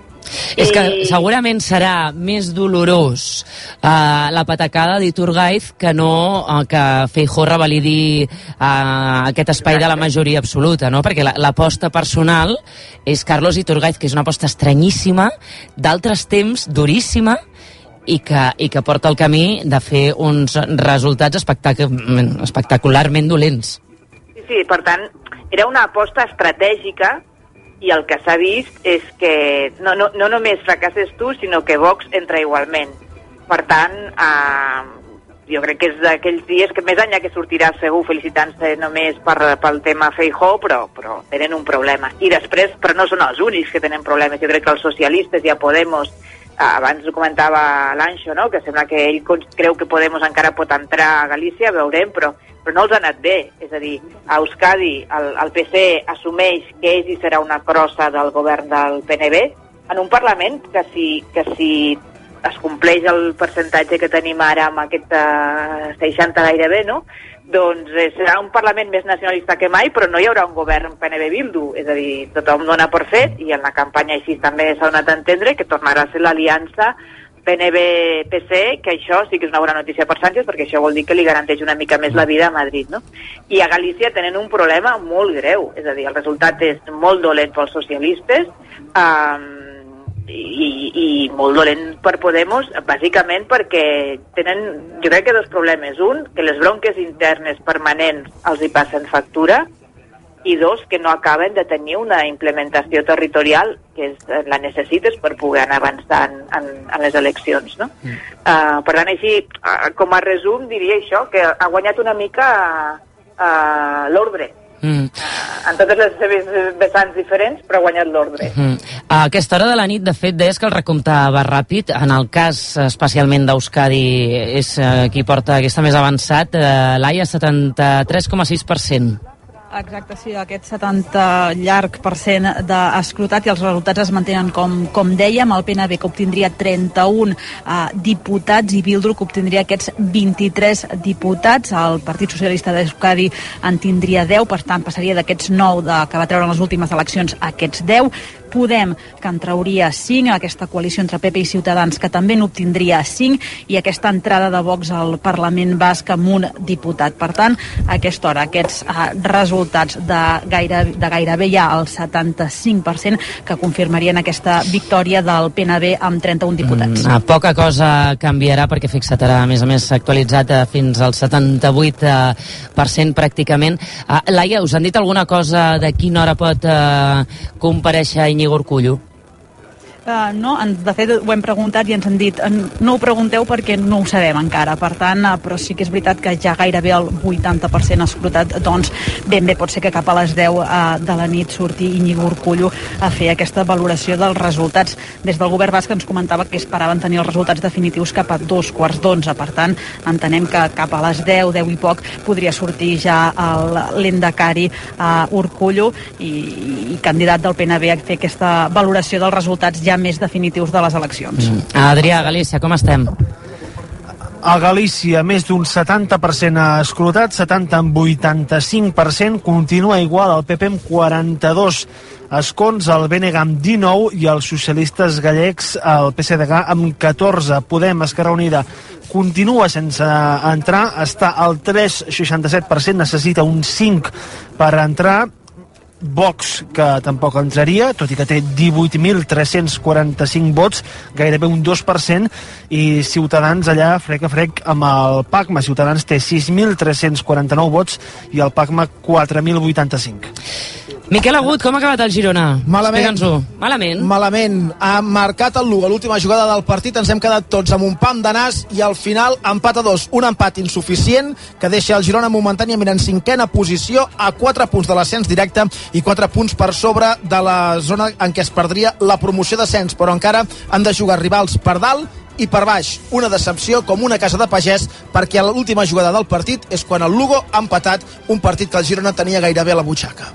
És que segurament serà més dolorós uh, la patacada d'Iturgaiz que no uh, que Feijó revalidi uh, aquest espai de la majoria absoluta, no? Perquè l'aposta la, personal és Carlos Iturgaiz, que és una aposta estranyíssima, d'altres temps, duríssima, i que, i que porta el camí de fer uns resultats espectac espectacularment dolents. Sí, sí, per tant, era una aposta estratègica i el que s'ha vist és que no, no, no només fracasses tu, sinó que Vox entra igualment. Per tant, eh, jo crec que és d'aquells dies que més enllà que sortirà segur felicitant-se només per, pel tema Feijó, però, però tenen un problema. I després, però no són els únics que tenen problemes. Jo crec que els socialistes i a Podemos abans ho comentava l'Anxo, no? que sembla que ell creu que Podemos encara pot entrar a Galícia, veurem, però però no els ha anat bé. És a dir, a Euskadi el, el PC assumeix que ell hi serà una crossa del govern del PNB en un Parlament que si, que si es compleix el percentatge que tenim ara amb aquest uh, 60 gairebé, no? Doncs eh, serà un Parlament més nacionalista que mai, però no hi haurà un govern PNB-Bildu, és a dir, tothom dona per fet, i en la campanya així també s'ha donat a entendre que tornarà a ser l'aliança PNB-PC, que això sí que és una bona notícia per Sánchez, perquè això vol dir que li garanteix una mica més la vida a Madrid, no? I a Galícia tenen un problema molt greu, és a dir, el resultat és molt dolent pels socialistes, um, i, i molt dolent per Podemos, bàsicament perquè tenen, jo crec que dos problemes. Un, que les bronques internes permanents els hi passen factura, i dos, que no acaben de tenir una implementació territorial que és, eh, la necessites per poder anar avançant en, en les eleccions. No? Mm. Uh, per tant, així, uh, com a resum, diria això, que ha guanyat una mica uh, l'ordre. Mm. En totes les seves vessants diferents, però ha guanyat l'ordre. Mm. A aquesta hora de la nit, de fet, deies que el recompte va ràpid. En el cas especialment d'Euskadi és uh, qui porta aquesta més avançat. Uh, Laia, 73,6%. Exacte, sí, aquest 70 llarg per cent d'escrutat i els resultats es mantenen com, com dèiem, el PNB que obtindria 31 eh, diputats i Bildu que obtindria aquests 23 diputats, el Partit Socialista d'Euskadi en tindria 10, per tant passaria d'aquests 9 de, que va treure en les últimes eleccions a aquests 10, Podem, que en trauria 5, aquesta coalició entre PP i Ciutadans, que també n'obtindria 5, i aquesta entrada de Vox al Parlament Basc amb un diputat. Per tant, a aquesta hora, aquests uh, resultats de, gaire, de gairebé ja el 75% que confirmarien aquesta victòria del PNB amb 31 diputats. Mm, poca cosa canviarà perquè fixa't ara, a més a més, actualitzat uh, fins al 78% pràcticament. Uh, Laia, us han dit alguna cosa de quina hora pot uh, compareixer Iñigo Íñigo Urcullo. Uh, no, de fet ho hem preguntat i ens han dit no ho pregunteu perquè no ho sabem encara per tant, uh, però sí que és veritat que ja gairebé el 80% escrutat doncs ben bé pot ser que cap a les 10 uh, de la nit surti Iñigo Urcullo a fer aquesta valoració dels resultats. Des del govern basc ens comentava que esperaven tenir els resultats definitius cap a dos quarts d'onze. Per tant entenem que cap a les 10, 10 i poc podria sortir ja l'Endacari uh, Urcullo i, i candidat del PNB a fer aquesta valoració dels resultats ja més definitius de les eleccions. Mm. Adrià, Galícia, com estem? A Galícia, més d'un 70% ha escrutat, 70 amb 85%, continua igual el PP amb 42 escons, el BNG amb 19 i els socialistes gallecs, el PSDG amb 14. Podem, Esquerra Unida, continua sense entrar, està al 3,67%, necessita un 5 per entrar, Vox, que tampoc entraria, tot i que té 18.345 vots, gairebé un 2%, i Ciutadans allà frec a frec amb el PACMA. Ciutadans té 6.349 vots i el PACMA 4.085. Miquel Agut, com ha acabat el Girona? Malament. Malament. Malament. Ha marcat el Lugo. L'última jugada del partit ens hem quedat tots amb un pam de nas i al final empat a dos. Un empat insuficient que deixa el Girona momentàniament en cinquena posició a 4 punts de l'ascens directe i 4 punts per sobre de la zona en què es perdria la promoció d'ascens. Però encara han de jugar rivals per dalt i per baix. Una decepció com una casa de pagès perquè l'última jugada del partit és quan el Lugo ha empatat un partit que el Girona tenia gairebé a la butxaca.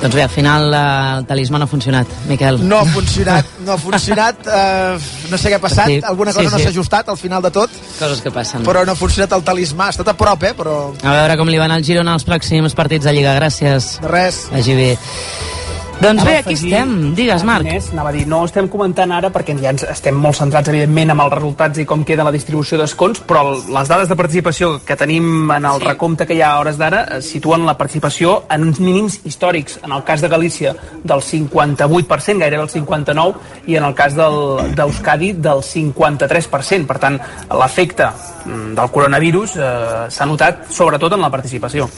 Doncs bé, al final eh, el talismà no ha funcionat, Miquel. No ha funcionat, no ha <laughs> funcionat, eh, no sé què ha passat, Sí, alguna cosa sí, no sí. s'ha ajustat al final de tot, Coses que passen. però no ha funcionat el talismà, ha estat a prop, eh, però A veure com li van al Girona els pròxims partits de Lliga. Gràcies. de res. Vagi bé. Doncs bé, aquí afegir- estem. Digues, Marc. Inés, anava a dir, no estem comentant ara perquè ja ens estem molt centrats, evidentment, amb els resultats i com queda la distribució d'escons, però les dades de participació que tenim en el sí. recompte que hi ha a hores d'ara eh, situen la participació en uns mínims històrics. En el cas de Galícia, del 58%, gairebé el 59%, i en el cas del- d'Euskadi, del 53%. Per tant, l'efecte mm, del coronavirus eh, s'ha notat sobretot en la participació.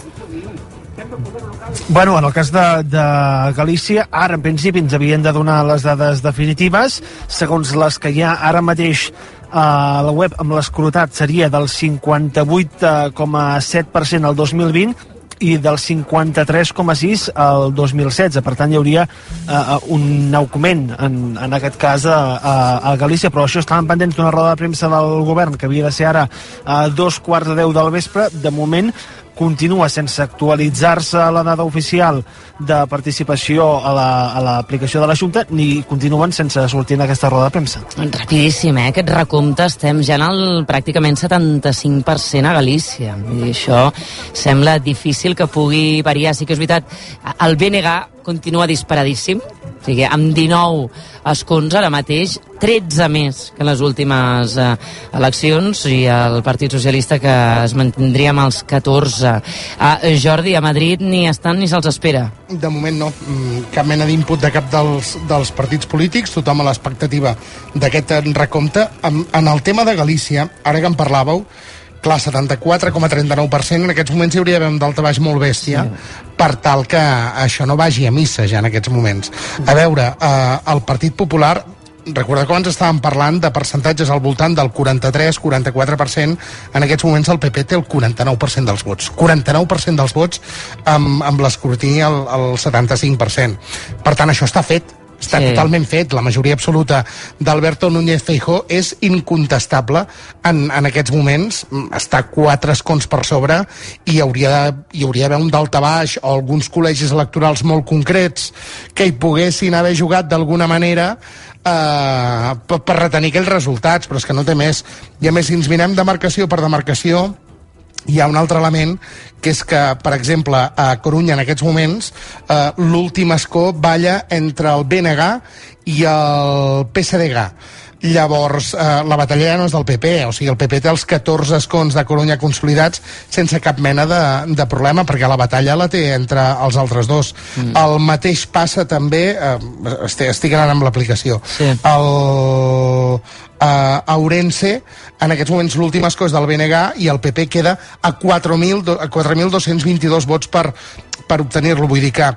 Bueno, en el cas de, de Galícia, ara en principi ens havien de donar les dades definitives, segons les que hi ha ara mateix a la web amb l'escrutat seria del 58,7% al 2020 i del 53,6 al 2016. Per tant, hi hauria eh, un augment, en, en aquest cas, a, a, a Galícia, però això estàvem pendents d'una roda de premsa del govern que havia de ser ara a dos quarts de deu del vespre. De moment, continua sense actualitzar-se la dada oficial de participació a la- a l'aplicació la, de la Junta ni continuen sense sortir en aquesta roda de premsa. Rapidíssim, eh? Aquest recompte estem ja en el pràcticament 75% a Galícia. Dir, això sembla difícil que pugui variar. Sí que és veritat, el BNG continua disparadíssim, o sigui, amb 19 escons ara mateix, 13 més que les últimes eh, eleccions i el Partit Socialista que es mantindria amb els 14. Ah, Jordi, a Madrid ni estan ni se'ls espera. De moment no, Mm, cap mena d'input de cap dels, dels partits polítics, tothom a l'expectativa d'aquest recompte. En, en el tema de Galícia, ara que en parlàveu, clar, 74,39%, en aquests moments hi hauria d'haver un daltabaix molt bèstia sí. per tal que això no vagi a missa ja en aquests moments. A veure, eh, el Partit Popular Recordeu que abans estàvem parlant de percentatges al voltant del 43-44%, en aquests moments el PP té el 49% dels vots. 49% dels vots amb, amb l'escrutini al, al 75%. Per tant, això està fet, està Sí. totalment fet. La majoria absoluta d'Alberto Núñez Feijó és incontestable en, en aquests moments. Mm, Està quatre escons per sobre i hi hauria, hi hauria d'haver un daltabaix o alguns col·legis electorals molt concrets que hi poguessin haver jugat d'alguna manera eh, per, per retenir aquells resultats, però és que no té més. I a més, si ens mirem demarcació per demarcació, hi ha un altre element que és que, per exemple, a Corunya en aquests moments eh, l'últim escó balla entre el BNG i el PSDG. Llavors, eh, la batalla ja no és del PP, o sigui, el PP té els 14 escons de Corunya consolidats sense cap mena de, de problema, perquè la batalla la té entre els altres dos. Mm. El mateix passa també, eh, estic, estic anant amb l'aplicació, Sí. el, a Ourense, en aquests moments l'últim escó és del BNG i el PP queda a 4.000 do- a 4.222 vots per, per obtenir-lo. Vull dir que,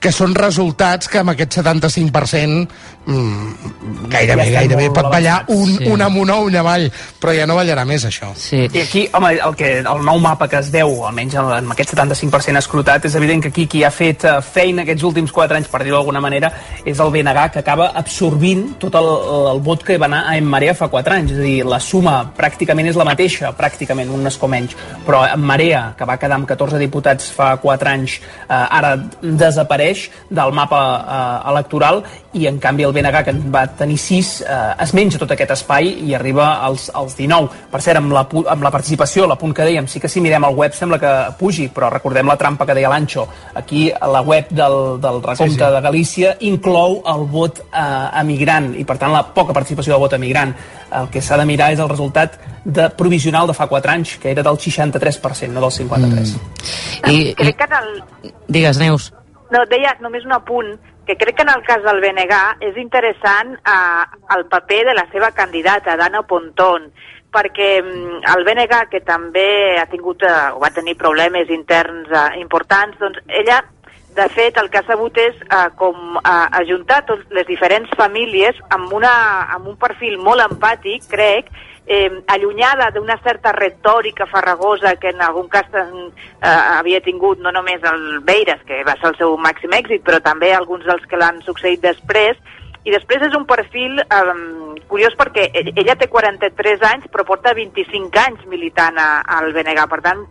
que són resultats que amb aquest 75% mm, gairebé, Ja gairebé pot ballar un, Sí. un amunt o un avall, però ja no ballarà més això. Sí. I aquí, home, el, que, el nou mapa que es veu, almenys en, en aquest 75% escrutat, és evident que aquí qui ha fet eh, feina aquests últims 4 anys, per dir-ho d'alguna manera, és el BNG, que acaba absorbint tot el, el vot que va anar a En Marea fa 4 anys. És a dir, la suma pràcticament és la mateixa, pràcticament, un escó menys. Però En Marea, que va quedar amb 14 diputats fa 4 anys, eh, ara desapareix del mapa eh, electoral i en canvi el BNG, que en va tenir 6, eh, es menja tot aquest espai i arriba als, als 19. Per cert, amb la, amb la participació, la punt que dèiem, sí que si mirem el web sembla que pugi, però recordem la trampa que deia l'Anxo. Aquí la web del, del recompte sí, Sí, sí. sí. de Galícia inclou el vot eh, emigrant i per tant la poca participació del vot emigrant. El que s'ha de mirar és el resultat de provisional de fa 4 anys, que era del 63%, no del 53%. Mm. I, i, Crec que en el, digues, Neus. No, deia només un apunt, que crec que en el cas del BNG és interessant eh, el paper de la seva candidata, Dana Pontón, perquè mm, el BNG, que també ha tingut, eh, o va tenir problemes interns eh, importants, doncs ella, de fet, el que ha sabut és eh, com eh, ajuntar totes les diferents famílies amb, una, amb un perfil molt empàtic, crec, eh, allunyada d'una certa retòrica farragosa que en algun cas eh, havia tingut no només el Beiras, que va ser el seu màxim èxit, però també alguns dels que l'han succeït després, I després és un perfil um, curiós perquè ell- ella té 43 anys però porta 25 anys militant al BNG, per tant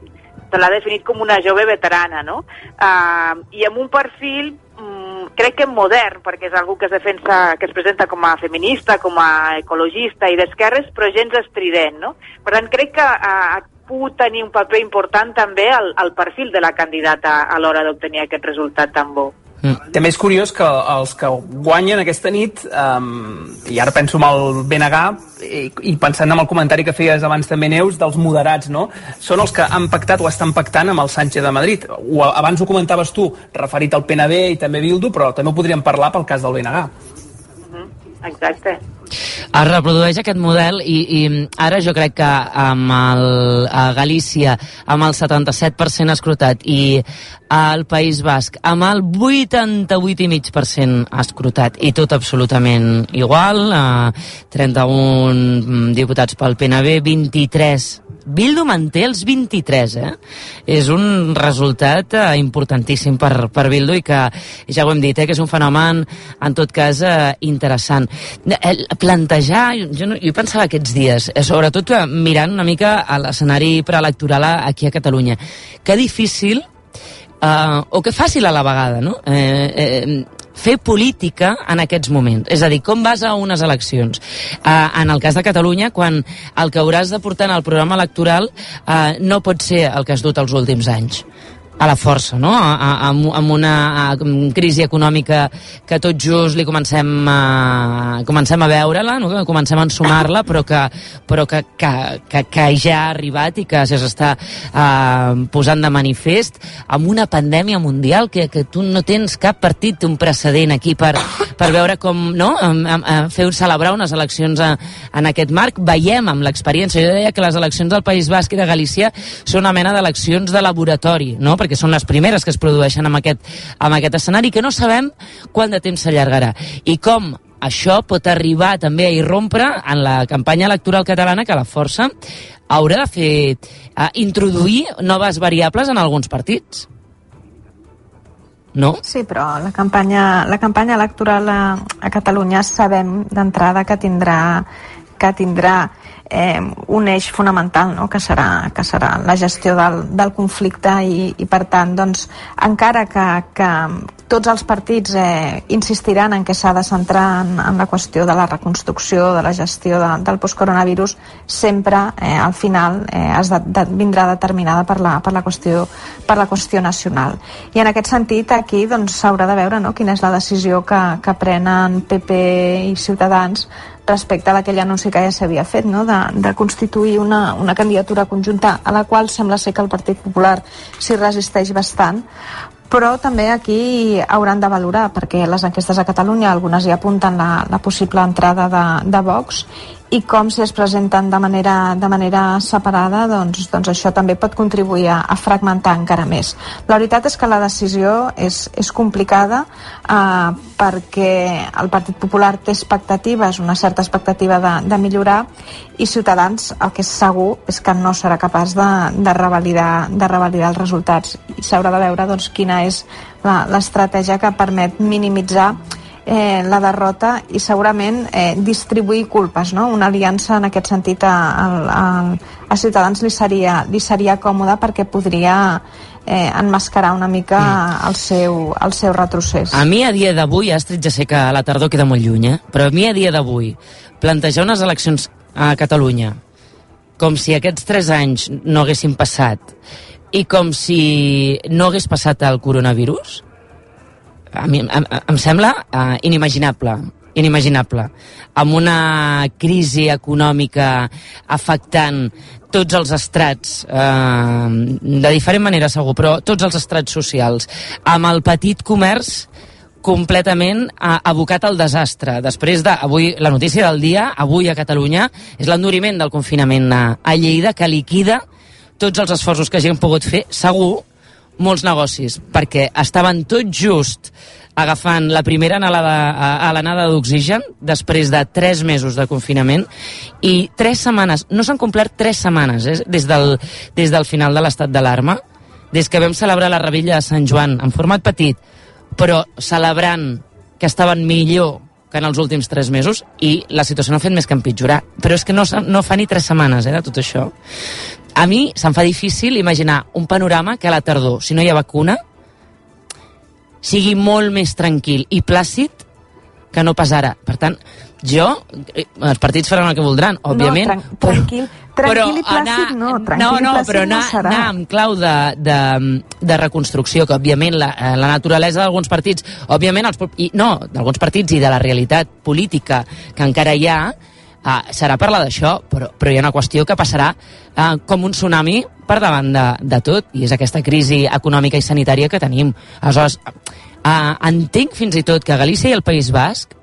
se l'ha definit com una jove veterana, no? Uh, I amb un perfil mm, crec que modern, perquè és algú que es defensa, que es presenta com a feminista, com a ecologista i d'esquerres, però gens estrident, no? Per tant, crec que uh, pogut tenir un paper important també al, al perfil de la candidata a l'hora d'obtenir aquest resultat tan bo. Mm. També és curiós que els que guanyen aquesta nit, um, i ara penso en el BNG, i, i pensant en el comentari que feies abans també, Neus, dels moderats, no? Són els que han pactat o estan pactant amb el Sánchez de Madrid. O, abans ho comentaves tu, referit al PNB i també Bildu, però també ho podríem parlar pel cas del BNG. Exacte. es reprodueix aquest model i, i ara jo crec que amb el, a Galícia amb el 77% escrutat i al País Basc amb el 88,5% escrutat i tot absolutament igual eh, 31 diputats pel PNB 23 Bildu manté els 23, eh? És un resultat eh, importantíssim per, per Bildu i que, ja ho hem dit, eh, que és un fenomen, en tot cas, eh, interessant. Eh, plantejar, jo, no, jo pensava aquests dies, eh, sobretot eh, mirant una mica a l'escenari preelectoral aquí a Catalunya, que difícil uh, o que fàcil a la vegada, no? Eh, eh, fer política en aquests moments. És a dir, com vas a unes eleccions? Uh, en el cas de Catalunya, quan el que hauràs de portar en el programa electoral uh, no pot ser el que has dut els últims anys a la força, no? A, a, amb, una a, crisi econòmica que tot just li comencem a, comencem a veure-la, no? comencem a ensumar-la, però, que, però que, que, que, que ja ha arribat i que s'està uh, posant de manifest amb una pandèmia mundial que, que tu no tens cap partit, un precedent aquí per, per veure com no? Am, am, am, fer celebrar unes eleccions a, en aquest marc. Veiem amb l'experiència, jo deia que les eleccions del País Basc i de Galícia són una mena d'eleccions de laboratori, no? perquè són les primeres que es produeixen amb aquest, amb aquest escenari que no sabem quant de temps s'allargarà. I com això pot arribar també a irrompre en la campanya electoral catalana que la força haurà de fer, a introduir noves variables en alguns partits. No? Sí, però la campanya, la campanya electoral a, a Catalunya sabem d'entrada que tindrà que tindrà eh, un eix fonamental, no? que, serà, que serà la gestió del, del conflicte i, i per tant, doncs, encara que, que tots els partits eh, insistiran en que s'ha de centrar en, en la qüestió de la reconstrucció, de la gestió de, del postcoronavirus, sempre eh, al final eh, es de, de, vindrà determinada per la, per, la qüestió, per la qüestió nacional. I en aquest sentit, aquí doncs, s'haurà de veure no? quina és la decisió que, que prenen PP i Ciutadans respecte a aquell anunci que ja s'havia fet, no? de, de constituir una, una candidatura conjunta a la qual sembla ser que el Partit Popular s'hi resisteix bastant, però també aquí hauran de valorar, perquè les enquestes a Catalunya, algunes hi apunten la, la possible entrada de, de Vox, i com si es presenten de manera, de manera separada, doncs, doncs això també pot contribuir a, a fragmentar encara més. La veritat és que la decisió és, és complicada eh, perquè el Partit Popular té expectatives, una certa expectativa de, de millorar, i Ciutadans el que és segur és que no serà capaç de, de, revalidar, de revalidar els resultats. I s'haurà de veure doncs, quina és l'estratègia que permet minimitzar eh, la derrota i segurament eh, distribuir culpes, no? Una aliança en aquest sentit a, a, a Ciutadans li seria, li seria còmode perquè podria eh, enmascarar una mica el, seu, el seu retrocés. A mi a dia d'avui, Astrid, ja sé que a la tardor queda molt lluny, eh? però a mi a dia d'avui, plantejar unes eleccions a Catalunya com si aquests tres anys no haguessin passat i com si no hagués passat el coronavirus, a mi em, em sembla uh, inimaginable inimaginable amb una crisi econòmica afectant tots els estrats eh, de diferent manera segur, però tots els estrats socials amb el petit comerç completament eh, abocat al desastre. Després de, avui, la notícia del dia, avui a Catalunya, és l'enduriment del confinament a, a Lleida, que liquida tots els esforços que hagin pogut fer, segur, molts negocis, perquè estaven tot just agafant la primera anada, a, l'anada d'oxigen després de tres mesos de confinament i tres setmanes, no s'han complert tres setmanes eh, des, del, des del final de l'estat d'alarma, des que vam celebrar la rebella de Sant Joan en format petit, però celebrant que estaven millor que en els últims tres mesos i la situació no ha fet més que empitjorar. Però és que no, no fa ni tres setmanes eh, de tot això. A mi se'm fa difícil imaginar un panorama que a la tardor, si no hi ha vacuna, sigui molt més tranquil i plàcid que no pas ara. Per tant, jo, eh, els partits faran el que voldran, òbviament. No, tran tranquil, tranquil i plàcid no, tranquil no, no, i plàcid però anar, no anar amb clau de, de, de reconstrucció, que òbviament la, eh, la naturalesa d'alguns partits, òbviament, els, i, no, d'alguns partits i de la realitat política que encara hi ha, eh, serà parlar d'això, però, però hi ha una qüestió que passarà eh, com un tsunami per davant de, de tot, i és aquesta crisi econòmica i sanitària que tenim. Aleshores, eh, entenc fins i tot que Galícia i el País Basc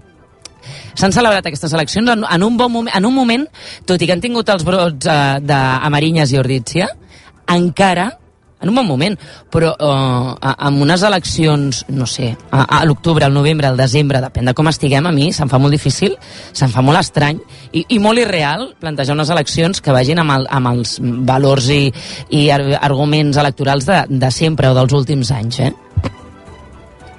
s'han celebrat aquestes eleccions en, en, un bon moment, en un moment, tot i que han tingut els brots eh, d'Amarinyes i Ordícia, encara en un bon moment, però eh, amb unes eleccions, no sé, a, a l'octubre, al novembre, al desembre, depèn de com estiguem, a mi se'm fa molt difícil, se'm fa molt estrany i, i molt irreal plantejar unes eleccions que vagin amb, el, amb els valors i, i ar arguments electorals de, de sempre o dels últims anys, eh?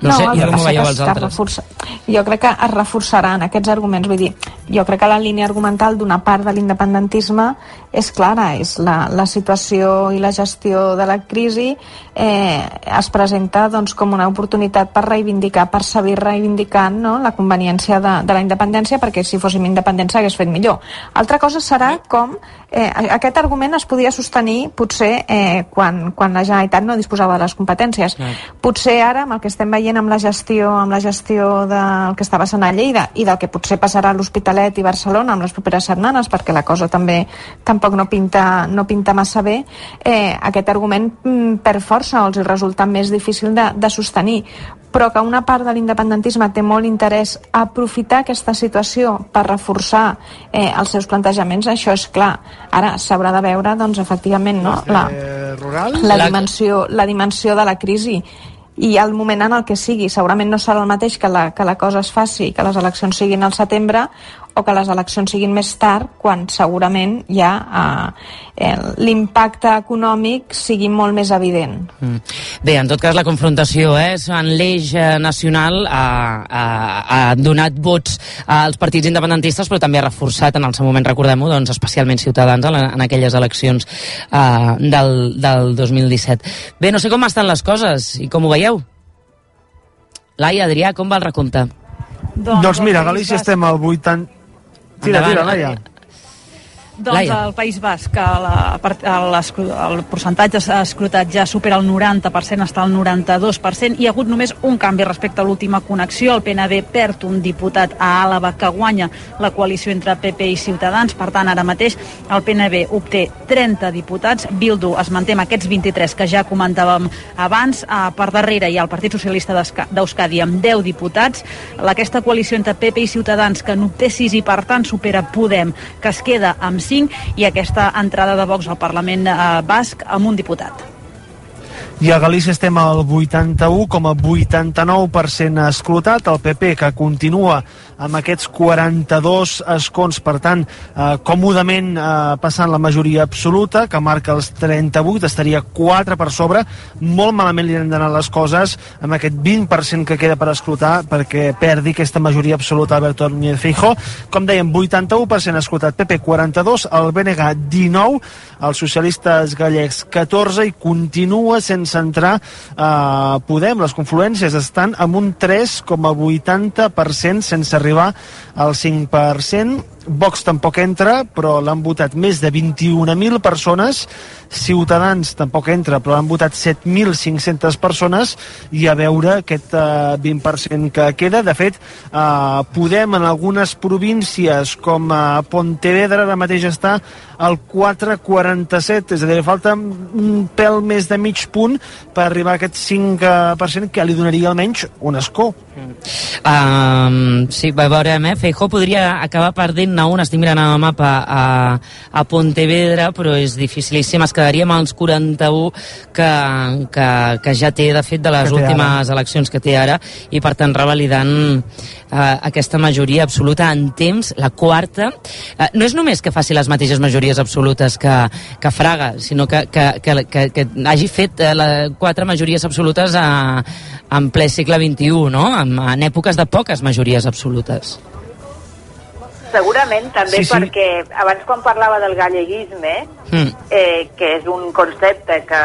No, sé, el i que com ho veieu els es altres? Reforça... Jo crec que es reforçaran aquests arguments. Vull dir, jo crec que la línia argumental d'una part de l'independentisme és clara, és la, la situació i la gestió de la crisi eh, es presenta doncs, com una oportunitat per reivindicar, per seguir reivindicant no? la conveniència de, de la independència, perquè si fóssim independents s'hagués fet millor. Altra cosa serà com eh, aquest argument es podia sostenir potser eh, quan, quan la Generalitat no disposava de les competències. Potser ara, amb el que estem veient amb la gestió, amb la gestió del que està passant a Lleida i del que potser passarà a l'Hospitalet i Barcelona amb les properes setmanes, perquè la cosa també tampoc no pinta, no pinta massa bé, eh, aquest argument mm, per força els resulta més difícil de, de sostenir però que una part de l'independentisme té molt interès a aprofitar aquesta situació per reforçar eh, els seus plantejaments, això és clar. Ara s'haurà de veure, doncs, efectivament, no? la, rural? la, dimensió, la dimensió de la crisi i el moment en el que sigui. Segurament no serà el mateix que la, que la cosa es faci, que les eleccions siguin al setembre o que les eleccions siguin més tard, quan segurament ja eh, el- l'impacte econòmic sigui molt més evident. Mm. Bé, en tot cas, la confrontació eh, en l'eix eh, nacional ha, ha, ha donat vots als partits independentistes, però també ha reforçat en el seu moment, recordem-ho, doncs, especialment Ciutadans en, en aquelles eleccions eh, del, del 2017. Bé, no sé com estan les coses i com ho veieu. Laia, Adrià, com va el recompte? Doncs, doncs mira, a Galícia estem al 80... Tira, Endavant, tira, Laia. Doncs Laia. al País Basc la, l'escru- el percentatge escrutat ja supera el 90%, està al 92%. Hi ha hagut només un canvi respecte a l'última connexió. El PNB perd un diputat a Àlava que guanya la coalició entre PP i Ciutadans. Per tant, ara mateix el PNB obté 30 diputats. Bildu es manté amb aquests 23 que ja comentàvem abans. Ah, per darrere hi ha el Partit Socialista d'Euskadi amb 10 diputats. Aquesta coalició entre PP i Ciutadans que n'obté 6 i per tant supera Podem, que es queda amb 5 i aquesta entrada de Vox al Parlament eh, basc amb un diputat. I a Galícia estem al 81,89% escrutat. El PP, que continua amb aquests 42 escons, per tant, eh, còmodament eh, passant la majoria absoluta, que marca els 38, estaria 4 per sobre. Molt malament li han d'anar les coses amb aquest 20% que queda per escrutar perquè perdi aquesta majoria absoluta Alberto Núñez Feijóo. Com dèiem, 81% escrutat, PP 42, el BNG 19, els socialistes gallecs 14 i continua sense entrar eh, Podem. Les confluències estan amb un 3,80% sense arribar al 5%. Vox tampoc entra, però l'han votat més de 21.000 persones. Ciutadans tampoc entra, però l'han votat 7.500 persones i a veure aquest eh, 20% que queda. De fet, eh, Podem en algunes províncies com eh, Pontevedra ara mateix està al 4,47, és a dir, falta un pèl més de mig punt per arribar a aquest 5% que li donaria almenys un escó. Um, sí, veurem, eh? Feijó podria acabar perdent a un, estic mirant el mapa a, a Pontevedra, però és dificilíssim. Es quedaria amb els 41 que, que, que ja té, de fet, de les Que últimes ara. eleccions que té ara, i per tant revalidant eh, aquesta majoria absoluta en temps, la quarta. Eh, no és només que faci les mateixes majories absolutes que, que Fraga, sinó que, que, que, que, que hagi fet eh, la, quatre majories absolutes a, en ple segle XXI, no? En, en èpoques de poques majories absolutes. Segurament també Sí, sí, perquè abans quan parlava del galleguisme, Mm. eh, que és un concepte que,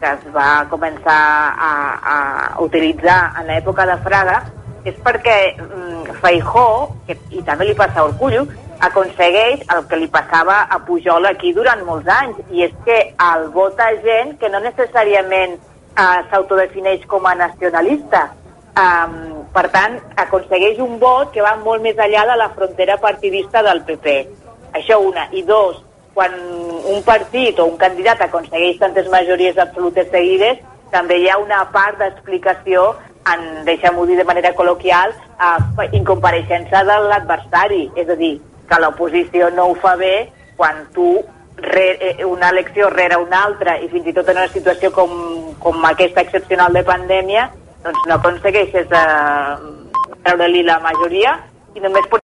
que es va començar a, a utilitzar en l'època de Fraga, és perquè mm, Feijó, que, i també li passa a Orcullo, aconsegueix el que li passava a Pujol aquí durant molts anys, i és que el vota gent que no necessàriament eh, s'autodefineix com a nacionalista. Um, per tant, aconsegueix un vot que va molt més enllà de la frontera partidista del PP. Això una. I dos, quan un partit o un candidat aconsegueix tantes majories absolutes seguides, també hi ha una part d'explicació en, deixem-ho dir de manera col·loquial, eh, incompareixença de l'adversari. És a dir, que l'oposició no ho fa bé quan tu re, eh, una elecció rere una altra i fins i tot en una situació com, com aquesta excepcional de pandèmia doncs no aconsegueixes eh, treure-li la majoria i només pots